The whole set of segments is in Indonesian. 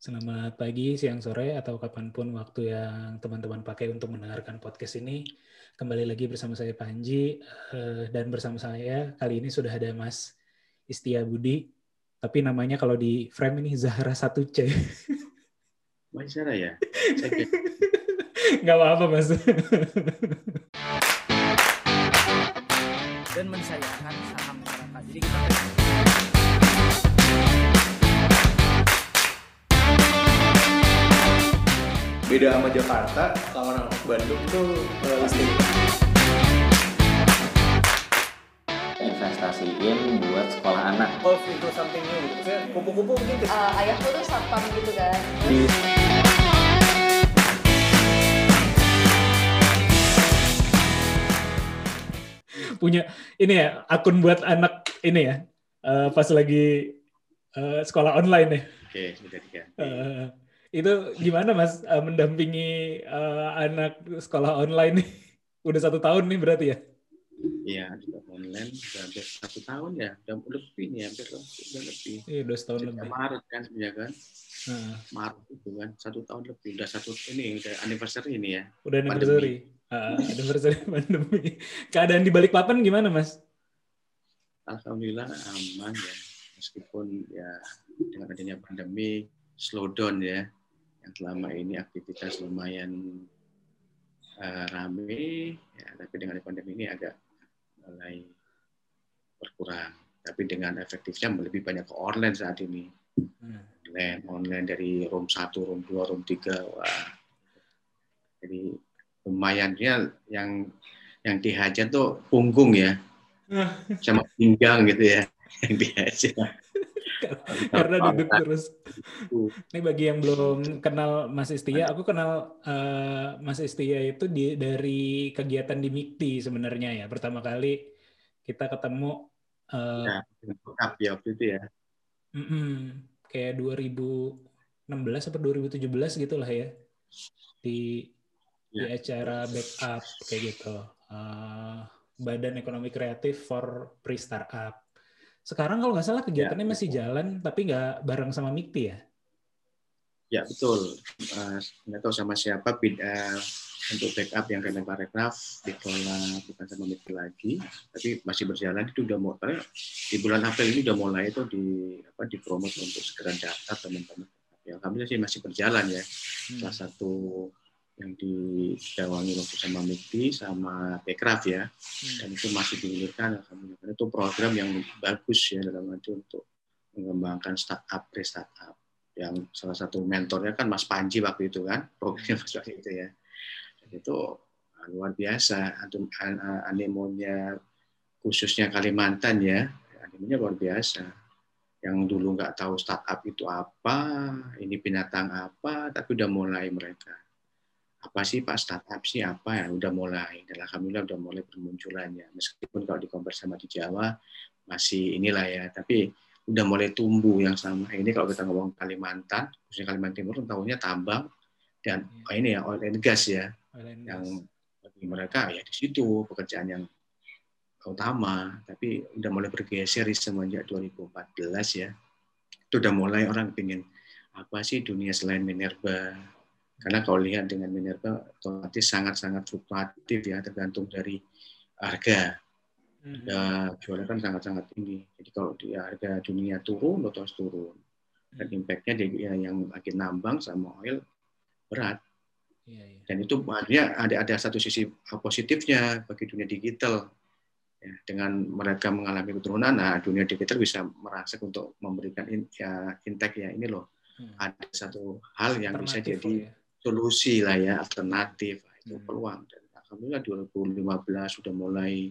Selamat pagi, siang, sore, atau kapan pun waktu yang teman-teman pakai untuk mendengarkan podcast ini. Kembali lagi bersama saya Panji, eh, dan bersama saya kali ini sudah ada Mas Istia Budi, tapi namanya kalau di frame ini Zahra 1C. Masih Zahra ya? Nggak apa-apa, Mas. dan mensayangkan saham masyarakat. Jadi kita beda sama Jakarta kalau orang Bandung tuh uh, pasti investasiin buat sekolah anak golf itu something new gitu. Kupu-kupu gitu. uh, ayahku tuh satpam gitu kan di Punya ini ya, akun buat anak ini ya, eh, pas lagi eh, sekolah online ya. Oke, sudah diganti. Eh, itu gimana Mas eh, mendampingi eh, anak sekolah online nih? Udah satu tahun nih berarti ya? Iya, sudah online sudah hampir satu tahun ya, udah lebih nih, hampir udah lebih. Iya, udah setahun Sejak lebih. Maret kan sebenarnya kan, Nah, Maret itu kan, satu tahun lebih, udah satu ini udah anniversary ini ya. udah anniversary. Ah, anniversary pandemi. Keadaan di Balikpapan gimana Mas? Alhamdulillah aman ya, meskipun ya dengan adanya pandemi slow down ya, yang selama ini aktivitas lumayan eh, rame, ya, tapi dengan pandemi ini agak mulai berkurang. Tapi dengan efektifnya lebih banyak ke online saat ini. Online online dari room 1, room 2, room 3 wah. Jadi lumayannya yang yang dihajar tuh punggung ya sama pinggang gitu ya yang dihajar. Karena duduk terus. Ini bagi yang belum kenal Mas Istia, aku kenal eh, Mas Istia itu di, dari kegiatan di MIKTI sebenarnya ya. Pertama kali kita ketemu eh, Ya, ya waktu itu ya. mm-mm, kayak 2016 atau 2017 gitu lah ya. Di di Ya. acara backup kayak gitu. Eh, Badan Ekonomi Kreatif for Pre-Startup. Sekarang kalau nggak salah kegiatannya Ya, masih jalan, tapi nggak bareng sama MIKTI ya? Ya betul. Eh, Nggak tahu sama siapa bid- eh, untuk backup yang kena paragraf dikelola bukan sama MIT lagi, tapi masih berjalan itu udah mau di bulan April ini udah mulai itu di apa dipromot untuk segera daftar teman-teman. Ya, alhamdulillah sih masih berjalan ya. Hmm. Salah satu yang digawangi waktu sama MIT sama Bekraf ya, Hmm. dan itu masih digulirkan alhamdulillah. Itu program yang bagus ya dalam arti untuk mengembangkan startup pre-startup yang salah satu mentornya kan Mas Panji waktu itu kan programnya Mas Panji itu ya. Dan itu ah, luar biasa. Antum an- an- animonya khususnya Kalimantan ya. Animonya luar biasa. Yang dulu nggak tahu startup itu apa ini binatang apa tapi udah mulai mereka apa sih Pak startup sih apa ya udah mulai dan alhamdulillah udah mulai bermunculannya meskipun kalau di compare sama di Jawa masih inilah ya tapi udah mulai tumbuh yang sama. Ini kalau kita ngomong Kalimantan, khususnya Kalimantan Timur, tahunya tambang dan oh ini ya oil and gas ya, Online yang gas. bagi mereka ya di situ pekerjaan yang utama. Tapi udah mulai bergeser di semenjak 2014 ya. Itu udah mulai orang ingin apa sih dunia selain minerba. Karena kalau lihat dengan minerba otomatis sangat-sangat fluktuatif ya, tergantung dari harga Mhm. ya jualnya kan sangat-sangat tinggi. Jadi kalau di harga dunia turun, otomatis turun. Dan impact-nya di ya, yang makin nambang sama oil berat. Iya, iya. Dan itu artinya ada ada satu sisi positifnya bagi dunia digital. Ya, dengan mereka mengalami keturunan, nah dunia digital bisa merangsek untuk memberikan in, ya, intake ya ini loh. Hmm. Ada satu hal yang bisa jadi ya. Solusi lah ya alternatif Nah, itu Hmm. peluang dan alhamdulillah 2015 sudah mulai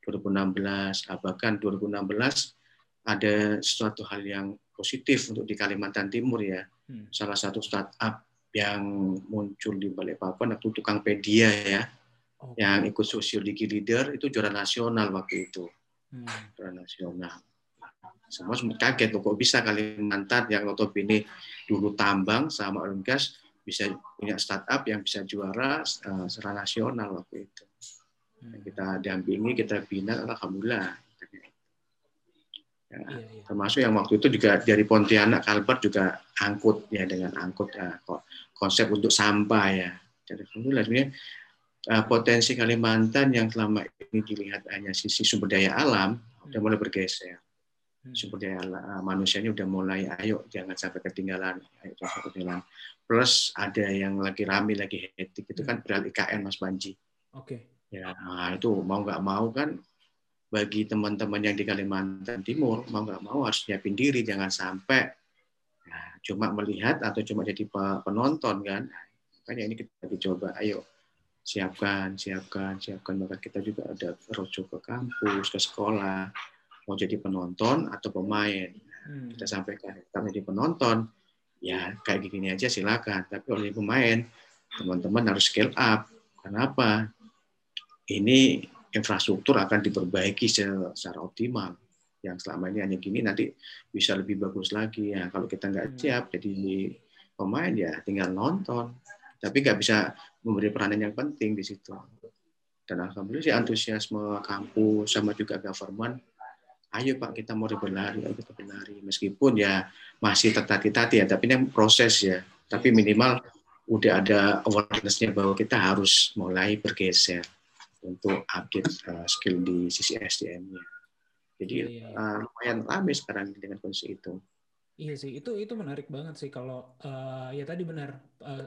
2016 ah, bahkan 2016 ada suatu hal yang positif untuk di Kalimantan Timur ya Hmm. salah satu startup yang muncul di Balikpapan itu tukang pedia ya Oh. yang ikut social digi leader itu juara nasional waktu itu Hmm. juara nasional semua sempat kaget kok bisa Kalimantan yang notabene dulu tambang sama oil gas bisa punya startup yang bisa juara eh, secara nasional waktu itu. Hmm. Kita dampingi, kita bina, alhamdulillah. Ya, Iya, iya. termasuk yang waktu itu juga dari Pontianak Kalbar juga angkut ya dengan angkut ya, konsep untuk sampah ya. Jadi alhamdulillah sebenarnya eh, potensi Kalimantan yang selama ini dilihat hanya sisi sumber daya alam udah mulai bergeser. Hmm. Sumber daya ala- manusianya udah mulai ayo jangan sampai ketinggalan, ayo jangan sampai ketinggalan. Plus ada yang lagi rame lagi hektik itu kan beralih IKN Mas Panji. Oke. Ya, nah itu mau nggak mau kan bagi teman-teman yang di Kalimantan Timur mau nggak mau harus nyiapin diri jangan sampai nah, cuma melihat atau cuma jadi pe- penonton kan. Nah, makanya ini kita lagi coba, ayo siapkan, siapkan, siapkan. Maka kita juga ada roadshow ke kampus, ke sekolah, mau jadi penonton atau pemain. Hmm. Kita sampaikan, kalau jadi penonton, ya kayak gini aja silakan. Tapi kalau jadi pemain, teman-teman harus scale up. Kenapa? Ini infrastruktur akan diperbaiki secara, secara optimal. Yang selama ini hanya gini, nanti bisa lebih bagus lagi. Ya, kalau kita nggak Hmm. siap jadi pemain ya tinggal nonton. Tapi nggak bisa memberi peranan yang penting di situ. Dan alhamdulillah sih antusiasme kampus sama juga government. Ayo Pak kita mau berlari, ayo kita berlari. Meskipun ya masih tertati-tati ya, tapi ini proses ya. Tapi minimal udah ada awareness-nya bahwa kita harus mulai bergeser untuk update uh, skill di sisi SDM-nya. Jadi Iya, uh, lumayan rame sekarang dengan kondisi itu. Iya sih, itu itu menarik banget sih kalau eh, ya tadi benar eh,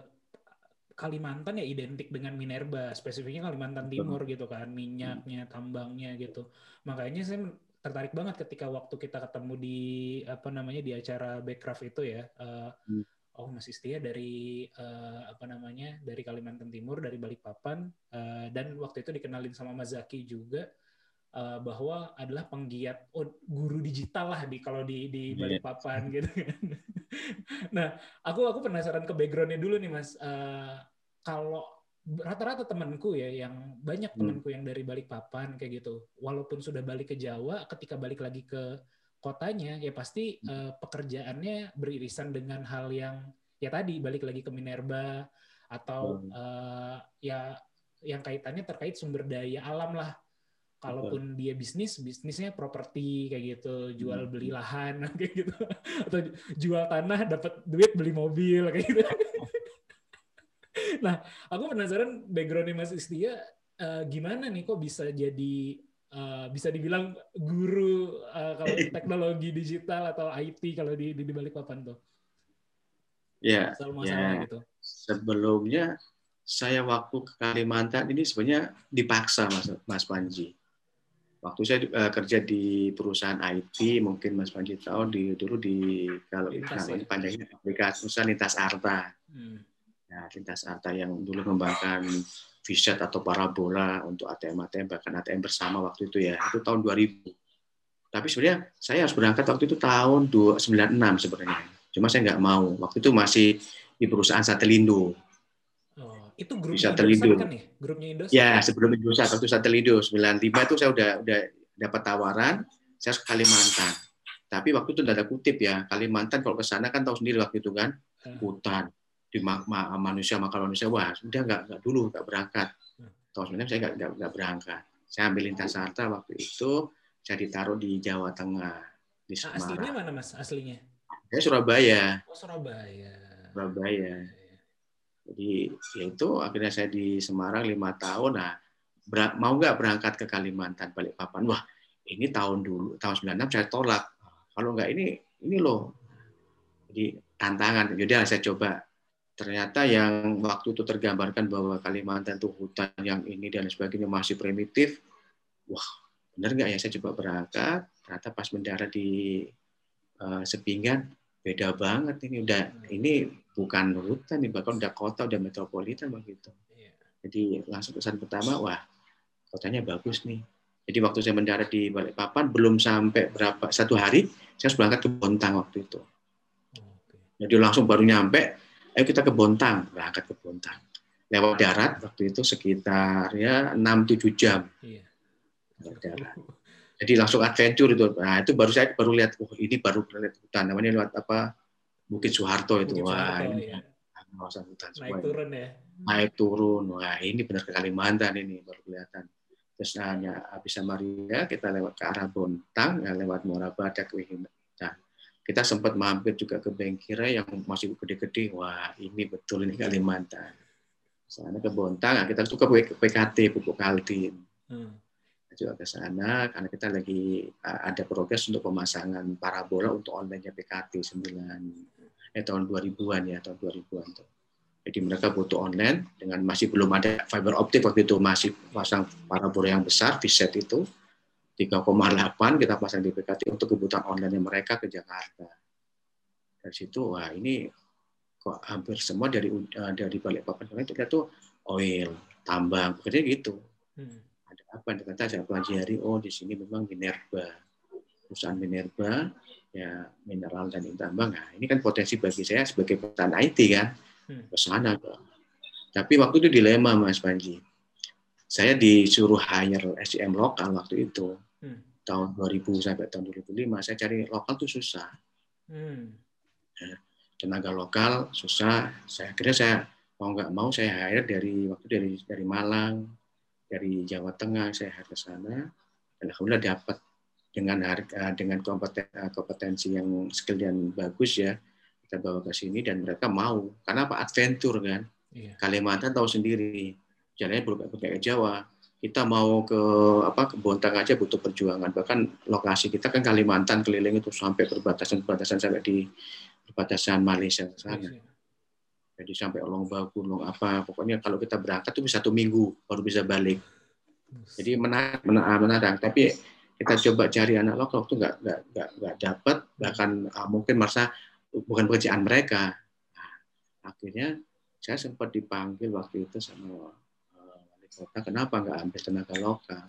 Kalimantan ya identik dengan minerba, spesifiknya Kalimantan. Timur gitu kan, minyaknya, tambangnya gitu. Makanya saya tertarik banget ketika waktu kita ketemu di apa namanya di acara Backcraft itu ya. eh, Hmm. Oh Mas Istia dari eh, apa namanya dari Kalimantan Timur dari Balikpapan eh, dan waktu itu dikenalin sama Mas Zaki juga eh, bahwa adalah penggiat oh, guru digital lah di kalau di di Iya. Balikpapan gitu kan. nah, aku aku penasaran ke backgroundnya dulu nih Mas. Eh, kalau rata-rata temanku ya yang banyak Hmm. temanku yang dari Balikpapan kayak gitu, walaupun sudah balik ke Jawa, ketika balik lagi ke kotanya ya pasti eh, pekerjaannya beririsan dengan hal yang ya tadi balik lagi ke Minerba atau eh, ya yang kaitannya terkait sumber daya alam lah. Kalaupun dia bisnis, bisnisnya properti kayak gitu, jual beli lahan kayak gitu, atau jual tanah dapat duit beli mobil kayak gitu. Nah, aku penasaran backgroundnya Mas Istia eh, gimana nih kok bisa jadi eh, bisa dibilang guru eh, kalau teknologi digital atau IT kalau di di, di Balikpapan tuh Ya, ya. gitu. sebelumnya saya waktu ke Kalimantan ini sebenarnya dipaksa Mas, Mas Panji. Waktu saya eh, kerja di perusahaan IT, mungkin Mas Panji tahu di dulu di kalau Lintas, ya? aplikasi perusahaan Lintas Arta. Hmm. Nah, Lintas Arta yang dulu mengembangkan Viset atau parabola untuk ATM-ATM bahkan ATM bersama waktu itu ya itu tahun 2000. Tapi sebenarnya saya harus berangkat waktu itu tahun 296 sebenarnya. Cuma saya nggak mau. Waktu itu masih di perusahaan Satelindo. Oh, itu grupnya terlindung. kan ya? Grupnya Indosat. Ya, sebelum Indosat, waktu Satelindo 95 itu saya udah udah dapat tawaran, saya ke Kalimantan. Tapi waktu itu ada kutip ya, Kalimantan kalau ke sana kan tahu sendiri waktu itu kan, Hmm. hutan, di ma- ma- manusia makan manusia, wah sudah nggak nggak dulu nggak berangkat. Hmm. Tahun 96 saya nggak nggak- nggak berangkat. Saya ambil lintas harta waktu itu, saya ditaruh di Jawa Tengah, di aslinya Semarang. mana Mas? Aslinya? Saya Surabaya, Oh, Surabaya. Surabaya. Jadi ya itu akhirnya saya di Semarang lima tahun. Nah ber- mau nggak berangkat ke Kalimantan Balikpapan? Wah ini tahun dulu tahun 96 saya tolak. Kalau nggak ini ini loh. Jadi tantangan. Jadi saya coba. Ternyata yang waktu itu tergambarkan bahwa Kalimantan itu hutan yang ini dan sebagainya masih primitif. Wah benar nggak ya saya coba berangkat. Ternyata pas mendarat di eh, Sepinggan beda banget ini udah ini bukan hutan nih bahkan udah kota udah metropolitan begitu Iya. jadi langsung kesan pertama wah kotanya bagus nih jadi waktu saya mendarat di Balikpapan belum sampai berapa satu hari saya harus berangkat ke Bontang waktu itu jadi langsung baru nyampe ayo kita ke Bontang. Berangkat ke Bontang. Lewat darat waktu itu sekitar ya 6-7 jam. Iya. lewat darat. Jadi langsung adventure itu. Nah itu baru saya baru lihat oh ini baru lihat hutan. Namanya lewat apa? Bukit Soeharto itu. Bukit wah Soeharto, ini iya. kawasan hutan Naik semua turun ya. naik turun. Wah ini benar ke Kalimantan ini baru kelihatan. Terus hanya habis Samaria kita lewat ke arah Bontang ya, lewat Muara Badak Wihina. Kita sempat mampir juga ke Bengkira yang masih gede-gede wah ini betul ini Kalimantan sana ke Bontang kita tuh ke PKT Pupuk Kaltim Hmm. juga ke sana karena kita lagi ada progres untuk pemasangan parabola untuk online PKT 9 eh tahun 2000-an ya tahun 2000-an tuh. Jadi mereka butuh online dengan masih belum ada fiber optik waktu itu masih pasang parabola yang besar di set itu 3,8 kita pasang di PKT untuk kebutuhan online mereka ke Jakarta. Dari situ wah ini kok hampir semua dari uh, dari Balikpapan itu lihat tuh oil, tambang, bekerja gitu Hmm. ada apa ternyata saya pelajari oh di sini memang minerba perusahaan minerba ya mineral dan tambang nah ini kan potensi bagi saya sebagai perusahaan IT kan Hmm. ke sana tapi waktu itu dilema Mas Panji saya disuruh hire SDM lokal waktu itu. Hmm. tahun 2000 sampai tahun 2005 saya cari lokal tuh susah. Hmm. tenaga lokal susah. Saya kira saya mau nggak mau saya hire dari waktu dari dari Malang dari Jawa Tengah saya hire ke sana. Dan alhamdulillah dapat dengan harga dengan kompeten, kompetensi yang skill yang bagus ya kita bawa ke sini dan mereka mau. Karena apa? Adventure kan? Iya. Kalimantan tahu sendiri jalannya belum kayak Jawa kita mau ke apa ke Bontang aja butuh perjuangan bahkan lokasi kita kan Kalimantan keliling itu sampai perbatasan perbatasan sampai di perbatasan Malaysia sana jadi sampai Long Bagu, Long apa, pokoknya kalau kita berangkat itu bisa satu minggu baru bisa balik. Jadi menarik, menarik, menarik. Tapi kita coba cari anak lokal waktu nggak nggak nggak nggak dapat, bahkan uh, mungkin merasa bukan pekerjaan mereka. Nah, akhirnya saya sempat dipanggil waktu itu sama kota, kenapa nggak ambil tenaga lokal?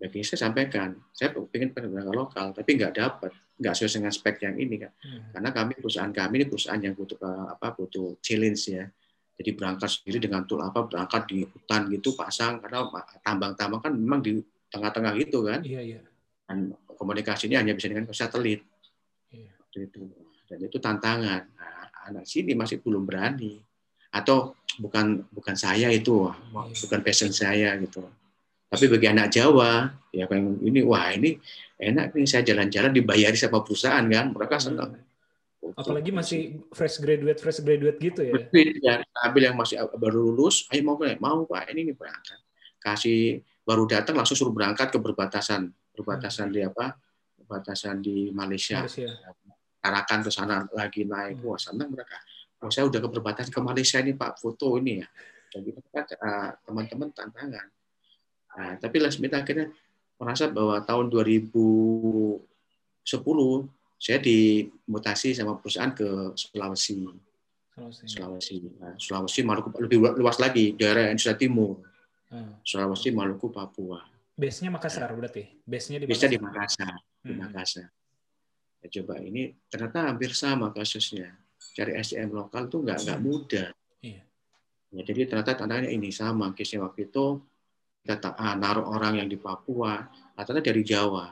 Bagi saya sampaikan, saya pengen tenaga lokal, tapi nggak dapat, nggak sesuai dengan spek yang ini kan Hmm. karena kami perusahaan kami ini perusahaan yang butuh eh, apa butuh challenge ya jadi berangkat sendiri dengan tool apa berangkat di hutan gitu pasang karena tambang-tambang kan memang di tengah-tengah gitu kan Iya, iya. dan komunikasinya hanya bisa dengan satelit Iya. waktu itu dan itu tantangan nah, anak sini masih belum berani atau bukan bukan saya itu Iya. bukan passion saya gitu tapi bagi anak Jawa ya yang ini wah ini enak nih saya jalan-jalan dibayari sama perusahaan kan mereka senang Hmm. Apalagi masih fresh graduate, fresh graduate gitu ya. Betul, ya, ambil yang masih baru lulus, ayo mau? Mau pak, ini nih berangkat. Kasih baru datang langsung suruh berangkat ke perbatasan, perbatasan di apa? Perbatasan di Malaysia. Malaysia. Tarakan ke sana lagi naik, Hmm. wah senang mereka. Oh, saya udah ke perbatasan ke Malaysia ini pak, foto ini ya. Jadi kan uh, teman-teman tantangan. Nah, tapi Les Smith akhirnya merasa bahwa tahun 2010 saya dimutasi sama perusahaan ke Sulawesi. Sulawesi. Sulawesi. Nah, Sulawesi Maluku lebih luas lagi daerah Indonesia Timur. Hmm. Sulawesi Maluku Papua. Base-nya Makassar berarti. Base-nya di Makassar. di Makassar, di Hmm. Makassar. Ya, coba ini ternyata hampir sama kasusnya. Cari SDM lokal tuh nggak nggak mudah. Iya. Ya, jadi ternyata tantangannya ini sama. Case waktu itu kita ta- ah, naruh orang yang di Papua, rata-rata dari Jawa.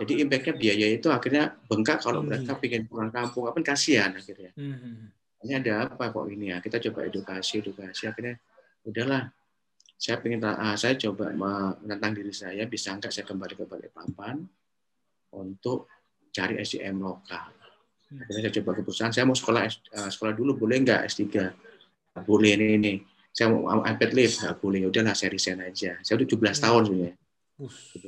Jadi impact-nya biaya itu akhirnya bengkak kalau Tinggi. mereka pengen pulang kampung. Apa kasihan akhirnya. Hmm. ini ada apa kok ini ya kita coba edukasi edukasi akhirnya udahlah saya pengen ah, saya coba menantang diri saya bisa nggak saya kembali ke Balikpapan untuk cari SDM lokal akhirnya saya coba ke perusahaan saya mau sekolah eh, sekolah dulu boleh nggak S3 Nggak boleh ini ini. Saya mau unpaid leave. Nggak boleh Ya udahlah saya resign aja. Saya udah 17 tahun sebenarnya.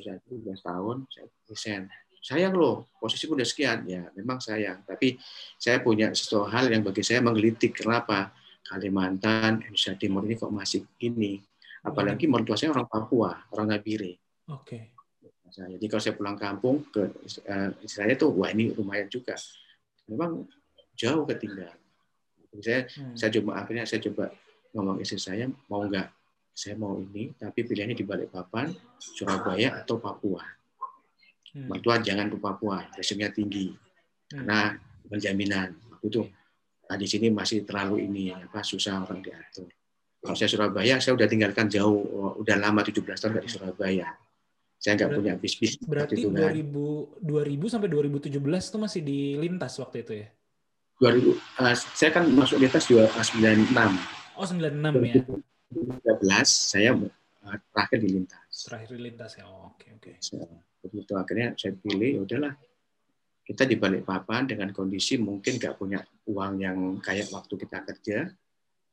Saya 17 tahun saya resign. Sayang loh posisi udah sekian. Ya memang sayang. Tapi saya punya sesuatu hal yang bagi saya menggelitik. Kenapa? Kalimantan Indonesia Timur ini kok masih gini. Apalagi mertua saya orang Papua orang Nabire Oke. Nah, jadi kalau saya pulang kampung ke eh, istilahnya tuh wah ini lumayan juga memang jauh ketinggalan saya Hmm. saya coba akhirnya saya coba ngomong istri saya mau nggak saya mau ini tapi pilihannya di Balikpapan Surabaya atau Papua Hmm. mertua jangan ke Papua resikonya tinggi Hmm. karena penjaminan waktu itu nah, di sini masih terlalu ini apa susah orang diatur kalau saya Surabaya saya udah tinggalkan jauh udah lama 17 tahun di Surabaya saya nggak punya bis-bis Berarti itu kan 2000 2000 sampai 2017 tuh masih di lintas waktu itu ya? 2000 eh, saya kan masuk di atas 96 Oh 96 ya. 2013 saya eh, terakhir di lintas Terakhir di lintas ya. Oh, Oke oke. begitu akhirnya saya pilih ya udahlah kita di balik papan dengan kondisi mungkin nggak punya uang yang kayak waktu kita kerja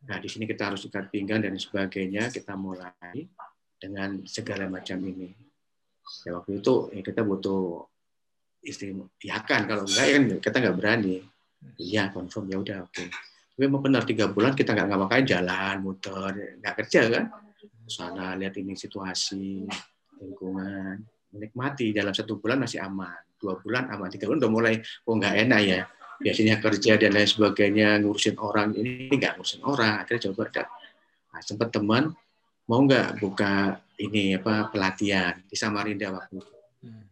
nah di sini kita harus ikat pinggang dan sebagainya kita mulai dengan segala macam ini ya waktu itu ya kita butuh istiakan kalau enggak ya kan kita nggak berani. Iya confirm ya udah oke. Tapi memang benar tiga bulan kita nggak ngapain jalan muter nggak kerja kan? Sana lihat ini situasi lingkungan menikmati. Dalam satu bulan masih aman. Dua bulan aman tiga bulan udah mulai oh nggak enak ya. Biasanya kerja dan lain sebagainya ngurusin orang ini nggak ngurusin orang akhirnya coba ada nah, sempat teman mau nggak buka ini apa pelatihan. Di Samarinda waktu itu. Hmm.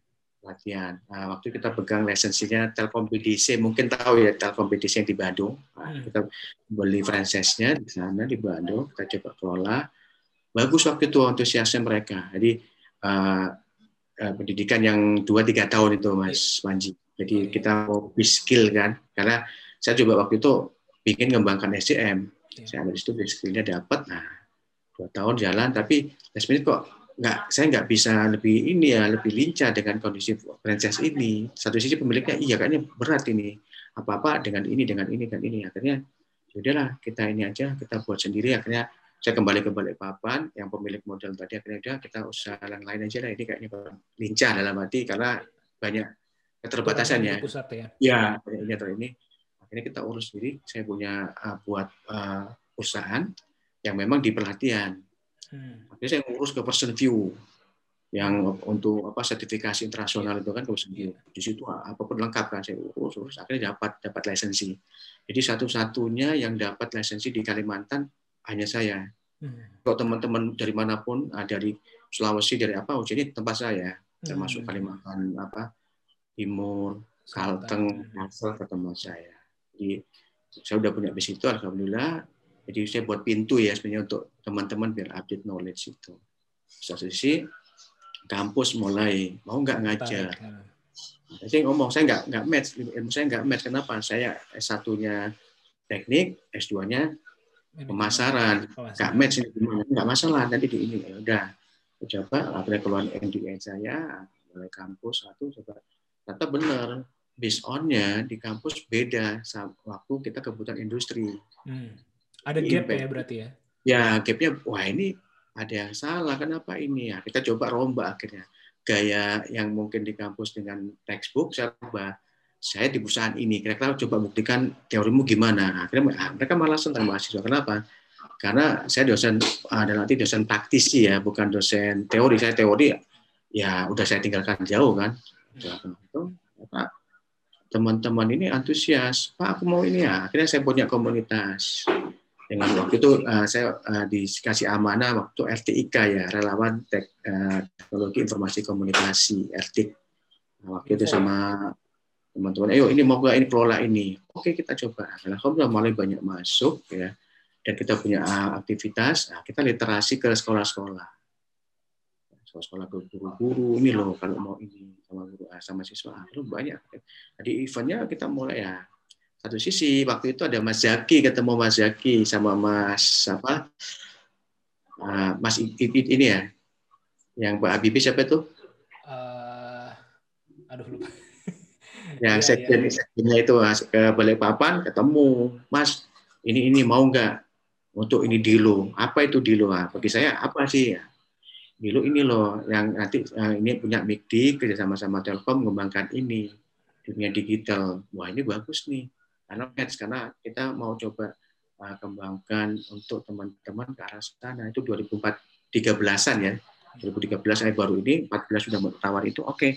pelatihan. Nah, waktu kita pegang lisensinya Telkom BDC mungkin tahu ya Telkom BDC yang di Bandung. Nah, Hmm. kita beli franchise-nya di sana di Bandung. Kita coba kelola. Bagus waktu itu antusiasnya mereka. Jadi eh, eh, pendidikan yang dua tiga tahun itu Mas Panji. Jadi kita mau skill kan. Karena saya coba waktu itu bikin ngembangkan SDM Iya. saya ambil itu skillnya dapat nah dua tahun jalan tapi last minute kok nggak saya nggak bisa lebih ini ya lebih lincah dengan kondisi franchise ini. Satu sisi pemiliknya iya kayaknya berat ini. Apa apa dengan ini dengan ini dengan ini. Akhirnya yaudahlah kita ini aja kita buat sendiri. Akhirnya saya kembali ke Balikpapan yang pemilik modal tadi akhirnya udah kita usaha yang lain aja lah. Ini kayaknya lincah dalam arti karena banyak keterbatasannya. Pusat ya. ya ini atau ini. Akhirnya kita urus sendiri. Saya punya uh, buat uh, perusahaan yang memang di pelatihan Hmm. akhirnya saya ngurus ke person view yang untuk apa sertifikasi internasional itu kan ke person view di situ apa pun lengkap kan saya urus urus akhirnya dapat dapat lisensi jadi satu-satunya yang dapat lisensi di Kalimantan hanya saya Hmm. kalau teman-teman dari mana pun ah, dari Sulawesi dari apa oh, jadi tempat saya termasuk Hmm. Kalimantan apa Timur Kalteng, Kalsel ketemu saya. Jadi saya udah punya base itu, alhamdulillah. Jadi saya buat pintu ya sebenarnya untuk teman-teman biar update knowledge itu. Satu sisi kampus mulai mau nggak ngajar. Ya. Saya ngomong saya nggak nggak match, ilmu saya nggak match. Kenapa? Saya S1-nya teknik, S2-nya Ini pemasaran. pemasaran. Nggak match ini gimana? Nggak masalah nanti di ini. Ya udah, coba akhirnya keluar MDN saya mulai kampus satu coba ternyata benar based on-nya di kampus beda waktu kita kebutuhan industri. Hmm. Ada gap Impact. ya berarti ya. Ya gapnya wah ini ada yang salah kenapa ini ya? Kita coba rombak akhirnya. Gaya yang mungkin di kampus dengan textbook saya rubah saya di perusahaan ini kira-kira coba buktikan teorimu gimana? Nah, akhirnya ah, mereka malah senang mahasiswa. Kenapa? Karena saya dosen ada nanti dosen praktisi ya bukan dosen teori. Saya teori ya udah saya tinggalkan jauh kan. Itu apa teman-teman ini antusias. Pak aku mau ini ya. Akhirnya saya punya komunitas dengan waktu itu uh, saya uh, dikasih amanah waktu RTIK ya relawan tek, uh, teknologi informasi komunikasi RTIK nah, waktu itu sama teman-teman ayo ini mau nggak ini kelola ini? Oke kita coba. Alhamdulillah mulai banyak masuk ya dan kita punya uh, aktivitas nah, kita literasi ke sekolah-sekolah. Sekolah-sekolah ke guru-guru ini loh kalau mau ini sama guru sama siswa ah, lu banyak. Jadi eventnya kita mulai ya satu sisi waktu itu ada Mas Zaki ketemu Mas Zaki sama Mas apa uh, Mas I- I- ini ya yang Pak Habibie siapa itu? Eh, aduh lupa. yang Iya, sekjen iya. sekjennya itu Mas, ke Balikpapan ketemu. Mas ini ini mau nggak untuk ini dilo? Apa itu dilo? Ah, bagi saya apa sih? Ya dilo ini loh yang nanti eh, ini punya MIKDI kerjasama sama Telkom mengembangkan ini dunia digital. Wah ini bagus nih karena match karena kita mau coba uh, kembangkan untuk teman-teman ke arah sana. Itu 2004 13-an ya. 2013 saya baru ini 14 sudah mau tawar itu oke.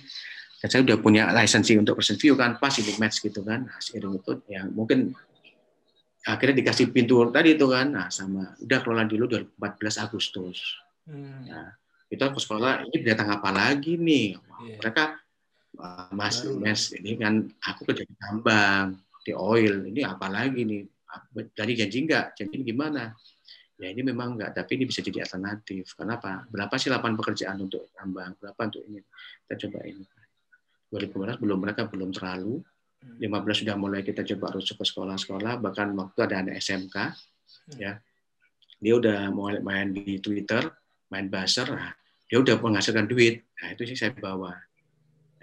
Dan saya udah punya lisensi untuk person view kan pas ini match gitu kan. Nah, seiring itu ya mungkin akhirnya dikasih pintu tadi itu kan. Nah sama udah kelola dulu 2014 Agustus. Hmm. Nah, kita ke sekolah ini datang apa lagi nih? Wah, Iya. mereka "Wah, mas Baru. mas ini kan aku kerja di tambang di oil. Ini apa lagi nih? Dari janji enggak janji gimana? Ya ini memang enggak tapi ini bisa jadi alternatif. Kenapa berapa sih lapangan pekerjaan untuk tambang? Berapa untuk ini? Kita coba ini. 2015 belum mereka belum terlalu. Hmm. 15 sudah mulai kita coba harus ke sekolah-sekolah. Bahkan waktu ada anak SMK ya. Dia udah mulai main di Twitter main buzzer. Nah, dia udah menghasilkan duit. Nah itu sih saya bawa.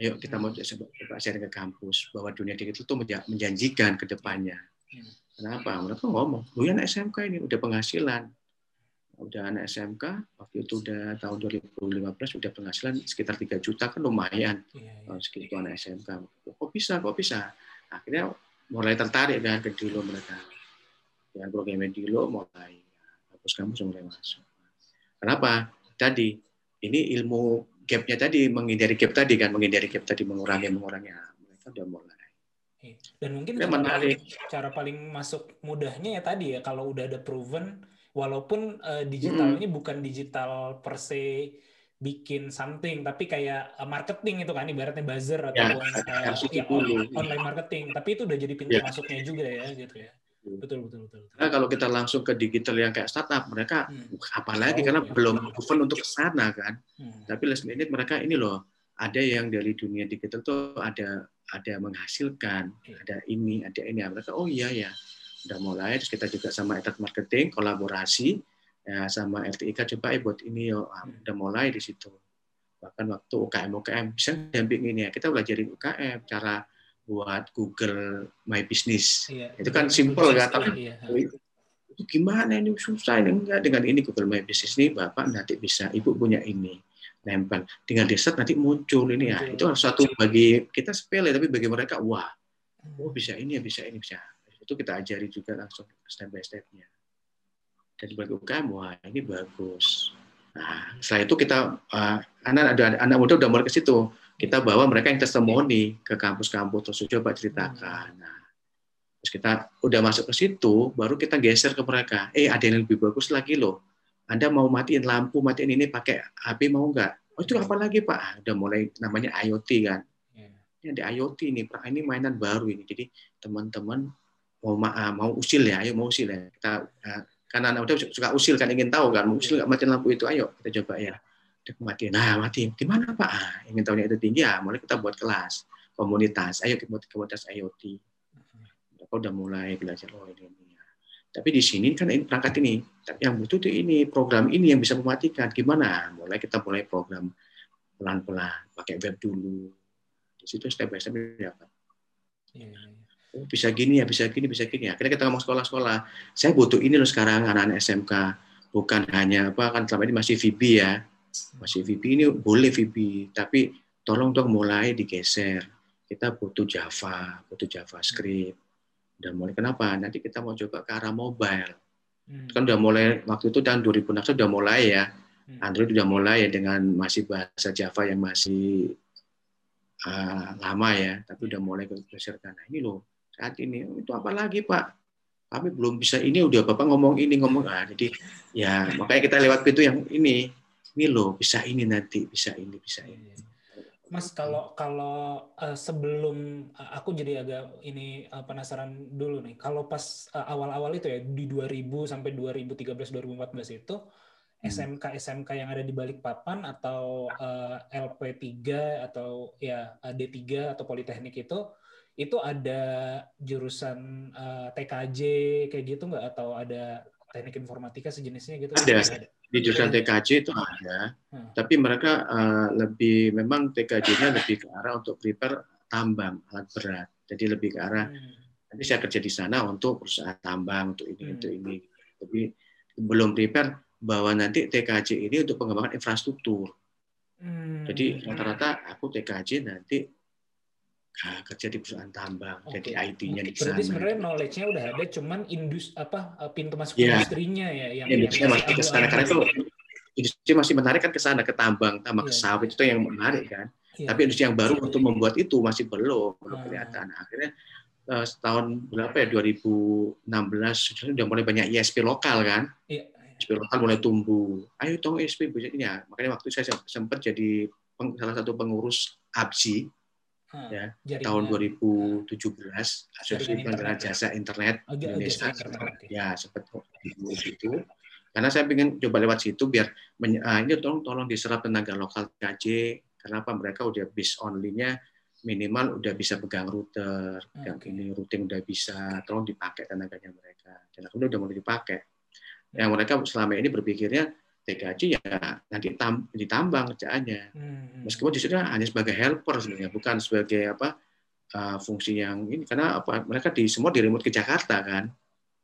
Ayo kita mau coba sharing ke kampus bahwa dunia digital itu menja- menjanjikan ke depannya. Hmm. Kenapa? Mereka ngomong, lu yang SMK ini udah penghasilan. Udah anak SMK, waktu itu udah tahun 2015 udah penghasilan sekitar 3 juta kan lumayan Iya, iya. tahun segitu anak SMK. Kok bisa? Kok bisa? Akhirnya mulai tertarik dengan ke Dilo mereka. Dengan program Dilo mulai kampus-kampus mulai masuk. Kenapa? Tadi ini ilmu gapnya tadi menghindari gap tadi kan menghindari gap tadi mengurangi mengurangi Nah, mereka udah mulai. Iya. Dan mungkin Ya, cara menarik. paling, cara paling masuk mudahnya ya tadi ya kalau udah ada proven walaupun eh, digitalnya bukan digital per se bikin something tapi kayak eh, marketing itu kan ibaratnya buzzer Ya, itu ya, dulu. on- online marketing tapi itu udah jadi pintu Ya. masuknya juga ya gitu ya. Hmm. Betul betul betul. betul. Karena kalau kita langsung ke digital yang kayak startup, mereka Hmm. apalagi Jauh, karena ya. belum proven untuk ke sana kan. Hmm. Tapi last minute mereka ini loh, ada yang dari dunia digital tuh ada ada menghasilkan, Iya. ada ini, ada ini. Mereka oh iya ya, udah mulai. Terus kita juga sama Etat Marketing kolaborasi ya sama RTIK coba eh buat ini yo, Ah, Hmm. udah mulai di situ. Bahkan waktu UKM UKM bisa dampingin ya, kita belajarin UKM cara buat Google My Business. Iya. Itu kan simple kan, tapi iya. itu. Itu gimana ini? Susah ini enggak. Dengan ini Google My Business ini Bapak nanti bisa Ibu punya ini nempel. Tinggal di set nanti muncul ini ya. Itu satu bagi kita sepele tapi bagi mereka wah. Oh Hmm. bisa ini ya bisa ini bisa. Itu kita ajari juga langsung step by stepnya. Dan bagi UKM wah ini bagus. Nah setelah itu kita uh, anak ada anak muda udah mulai ke situ kita bawa mereka yang testimoni ke kampus-kampus. Terus coba ceritakan. Nah terus kita udah masuk ke situ baru kita geser ke mereka. Eh ada yang lebih bagus lagi loh. Anda mau matiin lampu matiin ini pakai HP mau nggak? Oh itu apa lagi pak? Ah, udah mulai namanya IoT kan. Iya. ini ada IoT ini Pak. ini mainan baru ini. Jadi teman-teman mau ma- ah, mau usil ya. Ayo mau usil ya. Kita ah, karena anak udah suka usil kan ingin tahu kan mau usil nggak matiin lampu itu? Ayo kita coba ya Matiin nah matiin gimana Pak? Ah, ingin tahunya itu tinggi ya mulai kita buat kelas komunitas. Ayo kita buat komunitas IoT. Mereka udah mulai belajar oh ini, ini ya. tapi di sini kan ini perangkat ini tapi yang butuh tuh ini program ini yang bisa mematikan. Gimana? Mulai kita mulai program pelan-pelan pakai web dulu. Di situ step by step dapat Iya, iya, iya. oh, bisa gini ya bisa gini bisa gini akhirnya kita ngomong sekolah-sekolah. Saya butuh ini loh sekarang anak-anak SMK bukan hanya apa kan selama ini masih VB ya masih VB ini boleh VB tapi tolong dong mulai digeser. Kita butuh Java butuh JavaScript. Dan mulai kenapa? Nanti kita mau coba ke arah mobile. Hmm. kan udah mulai waktu itu tahun 2016 udah mulai ya. Hmm. Android udah mulai ya dengan masih bahasa Java yang masih uh, lama ya, tapi udah mulai geser ke nah ini loh. Saat ini itu apa lagi Pak? Kami belum bisa ini udah Bapak ngomong ini ngomong ah jadi ya makanya kita lewat pintu yang ini ini loh bisa ini nanti bisa ini bisa ini. Mas kalau kalau eh, sebelum eh, aku jadi agak ini eh, penasaran dulu nih. Kalau pas awal-awal itu ya di 2000 sampai 2013 2014 itu SMK SMK yang ada di Balikpapan atau eh, LP3 atau ya eh, D3 atau Politeknik itu itu ada jurusan eh, TKJ kayak gitu nggak atau ada teknik informatika sejenisnya gitu? Ada. Nggak Di jurusan TKJ itu ada, Hmm. tapi mereka uh, lebih memang TKJ-nya lebih ke arah untuk prepare tambang alat berat. Jadi lebih ke arah Hmm. nanti saya kerja di sana untuk perusahaan tambang untuk ini Hmm. untuk ini. Tapi belum prepare bahwa nanti TKJ ini untuk pengembangan infrastruktur. Hmm. Jadi rata-rata aku TKJ nanti ah, kerja di perusahaan tambang, Oke. jadi IT-nya di sana. Berarti sebenarnya knowledge-nya udah ada, cuman indus apa eh, pintu masuk Iya. industrinya ya yang Industri yang masih ke sana karena itu industri masih menarik kan ke sana ke tambang, tambang ke Iya. sawit itu yang menarik kan. Iya. Tapi industri yang baru untuk membuat itu masih belum belum Ah. kelihatan. Akhirnya eh, setahun berapa ya 2016 sudah mulai banyak ISP lokal kan. Iya. ISP lokal mulai tumbuh. Ayo dong ISP ya. Makanya waktu saya sempat jadi peng- salah satu pengurus ABSI Ya, jaringan. tahun 2017 Asosiasi ya? Jasa Internet Oh, Indonesia. internet, oke. Ya, sempat itu. Karena saya ingin coba lewat situ biar ah, ini tolong tolong diserap tenaga lokal KJ. Kenapa mereka udah bis only-nya minimal udah bisa pegang router, pegang Oke. ini routing udah bisa, tolong dipakai tenaganya mereka. Dan akhirnya udah mulai dipakai. Yang mereka selama ini berpikirnya TKJ ya nanti tam, ditambang kerjaannya. Hmm. Meskipun di situ hanya sebagai helper sebenarnya, bukan sebagai apa uh, fungsi yang ini karena apa mereka di semua di remote ke Jakarta kan.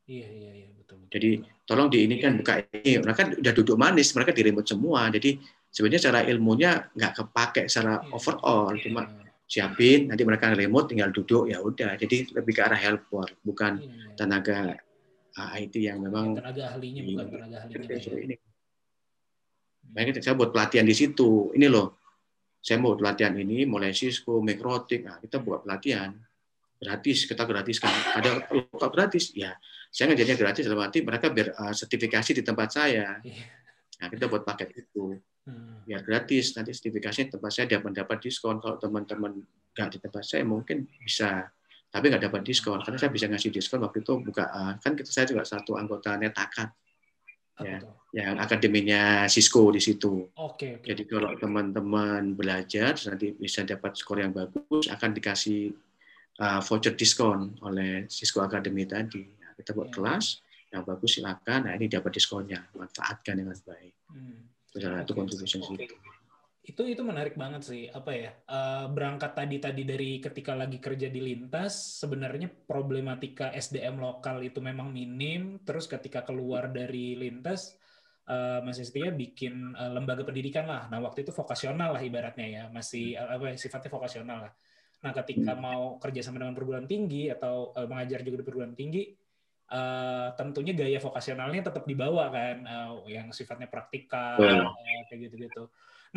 Iya iya iya betul. betul. Jadi tolong di ini kan buka ini mereka udah duduk manis mereka di remote semua. Jadi sebenarnya secara ilmunya nggak kepake secara Iya. overall Iya, cuma siapin nanti mereka remote tinggal duduk ya udah. Jadi lebih ke arah helper bukan iya. tenaga uh, IT yang memang tenaga ahlinya bukan tenaga ahlinya. Gitu, ya. ini. Makanya saya buat pelatihan di situ. Ini loh, saya mau pelatihan ini mulai Cisco, Mikrotik. Nah, kita buat pelatihan gratis. Kita gratiskan. Ada loh, kok gratis? Ya, saya ngajarnya gratis dalam arti mereka biar uh, sertifikasi di tempat saya. Nah, kita buat paket itu biar gratis. Nanti sertifikasinya di tempat saya dia mendapat diskon. Kalau teman-teman nggak di tempat saya mungkin bisa tapi nggak dapat diskon karena saya bisa ngasih diskon waktu itu buka kan kita saya juga satu anggota netakat Apa Ya. yang akademinya Cisco di situ. Oke oke. Jadi kalau teman-teman belajar nanti bisa dapat skor yang bagus akan dikasih uh, voucher diskon oleh Cisco Academy tadi. Nah, kita buat Ya. kelas yang bagus silakan. Nah ini dapat diskonnya, manfaatkan dengan baik. Hmm. Itu salah satu Oke. contribution Oke. Itu itu menarik banget sih. Apa ya? eh, berangkat tadi tadi dari ketika lagi kerja di lintas, sebenarnya problematika SDM lokal itu memang minim. Terus ketika keluar dari lintas, eh, Mas Setia bikin eh, lembaga pendidikan lah. Nah waktu itu vokasional lah ibaratnya ya, masih eh, apa ya, sifatnya vokasional lah. Nah ketika mau kerja sama dengan perguruan tinggi atau eh, mengajar juga di perguruan tinggi, eh, tentunya gaya vokasionalnya tetap dibawa kan, eh, yang sifatnya praktikal Betul. eh, kayak gitu-gitu.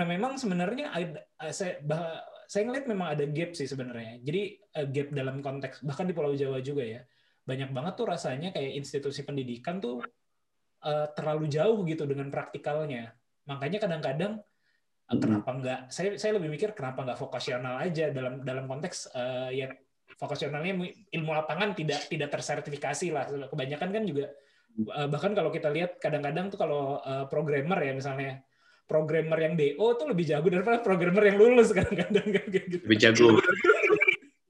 Nah memang sebenarnya ada, eh, saya bah- saya ngeliat memang ada gap sih sebenarnya. Jadi eh, gap dalam konteks bahkan di Pulau Jawa juga ya, banyak banget tuh rasanya kayak institusi pendidikan tuh eh, terlalu jauh gitu dengan praktikalnya. Makanya kadang-kadang kenapa nggak? Saya saya lebih mikir kenapa nggak vokasional aja dalam dalam konteks eh, ya vokasionalnya ilmu lapangan tidak tidak tersertifikasi lah. Kebanyakan kan juga eh, bahkan kalau kita lihat kadang-kadang tuh kalau eh, programmer ya misalnya programmer yang DO tuh lebih jago daripada programmer yang lulus kadang-kadang kan kayak gitu. Lebih jago.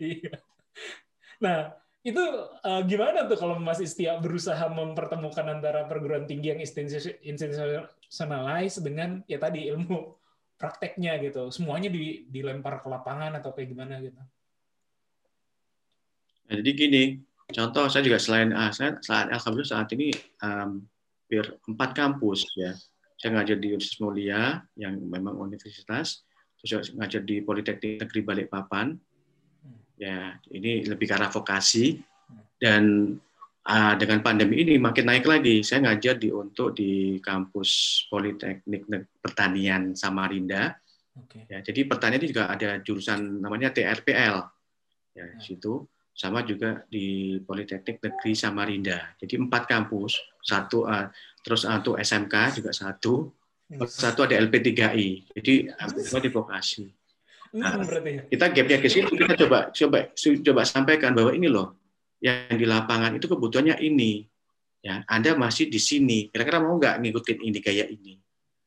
Iya. Nah, itu eh, gimana tuh kalau Mas Istia berusaha mempertemukan antara perguruan tinggi yang institutionalized dengan ya tadi ilmu prakteknya gitu. Semuanya di, dilempar ke lapangan atau kayak gimana gitu. Nah, jadi gini, contoh saya juga selain ah, saya saat alhamdulillah saat ini um, hampir empat kampus ya. Saya ngajar di Universitas Mulia yang memang universitas, terus juga ngajar di Politeknik Negeri Balikpapan. Ya, ini lebih ke arah vokasi dan ah, dengan pandemi ini makin naik lagi. Saya ngajar di untuk di kampus Politeknik Pertanian Samarinda. Oke. Ya, jadi pertanian ini juga ada jurusan namanya TRPL. Ya, di situ sama juga di Politeknik Negeri Samarinda. Jadi empat kampus, satu eh, terus satu SMK juga satu, satu ada LP3I. Jadi semua di vokasi. Berarti ya. Kita gapnya ke situ kita coba coba coba sampaikan bahwa ini loh yang di lapangan itu kebutuhannya ini. Ya, Anda masih di sini. Kira-kira mau nggak ngikutin ini gaya ini?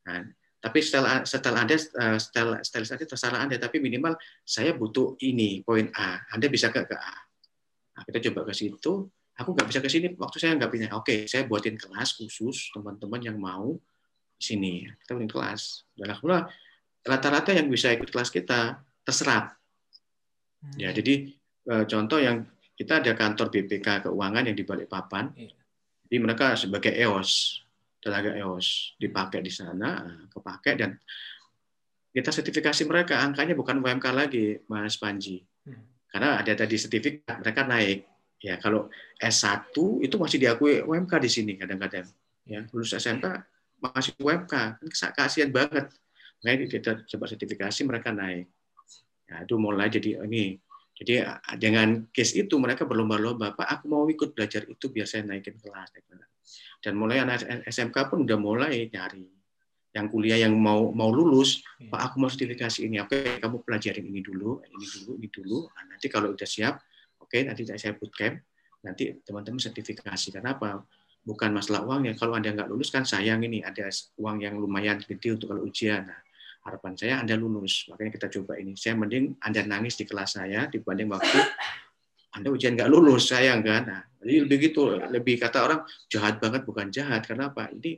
Nah, tapi setelah setelah Anda eh, setelah sterilisasi terserah Anda, tapi minimal saya butuh ini poin A. Anda bisa ke ke A. Nah, kita coba ke situ. Aku nggak bisa ke sini, waktu saya nggak punya. Oke, saya buatin kelas khusus teman-teman yang mau sini. Kita buatin kelas. Dan alhamdulillah rata-rata yang bisa ikut kelas kita terserap. Ya, Hmm. jadi eh, contoh yang kita ada kantor BPK Keuangan yang di Balikpapan. Iya. Jadi mereka sebagai EOS, tenaga EOS dipakai di sana, eh, kepake dan kita sertifikasi mereka angkanya bukan UMK lagi, Mas Panji. Karena ada tadi sertifikat mereka naik. Ya, kalau S1 itu masih diakui UMK di sini kadang-kadang. Ya, lulus SMK masih UMK, kan kasihan banget. Makanya kita coba sertifikasi mereka naik. Ya, itu mulai jadi ini. Jadi dengan case itu mereka berlomba-lomba, Pak, aku mau ikut belajar itu biar saya naikin kelas. Dan mulai anak SMK pun udah mulai nyari yang kuliah yang mau mau lulus, Iya. Pak, aku mau sertifikasi ini. Oke, kamu pelajarin ini dulu, ini dulu, ini dulu. Nah, nanti kalau udah siap, oke, nanti saya bootcamp. Nanti teman-teman sertifikasi. Kenapa? Bukan masalah uangnya. Kalau Anda nggak lulus kan sayang ini ada uang yang lumayan gede untuk kalau ujian. Nah, harapan saya Anda lulus. Makanya kita coba ini. Saya mending Anda nangis di kelas saya dibanding waktu Anda ujian nggak lulus, sayang kan? Nah, jadi lebih gitu, lebih kata orang jahat banget bukan jahat. Kenapa? Ini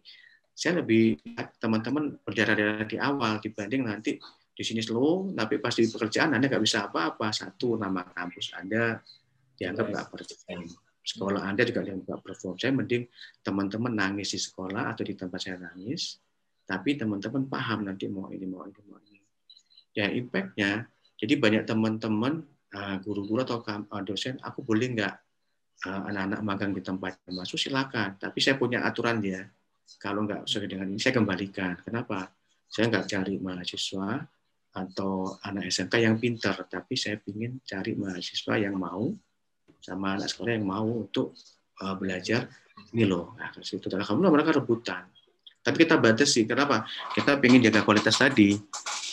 saya lebih teman-teman berdarah-darah di awal dibanding nanti di sini slow, tapi pas di pekerjaan Anda nggak bisa apa-apa. Satu, nama kampus Anda dianggap nggak perform. Sekolah Anda juga dianggap nggak perform. Saya mending teman-teman nangis di sekolah atau di tempat saya nangis, tapi teman-teman paham nanti mau ini, mau ini, mau ini. Ya, impact-nya, jadi banyak teman-teman, uh, guru-guru atau uh, dosen, aku boleh nggak uh, anak-anak magang di tempat yang masuk, silakan. Tapi saya punya aturan dia. Kalau nggak sesuai dengan ini, saya kembalikan. Kenapa? Saya nggak cari mahasiswa atau anak SMK yang pintar, tapi saya ingin cari mahasiswa yang mau sama anak sekolah yang mau untuk uh, belajar ini loh. Nah. Dan alhamdulillah mereka rebutan. Tapi kita batasi. Kenapa? Kita ingin jaga kualitas tadi.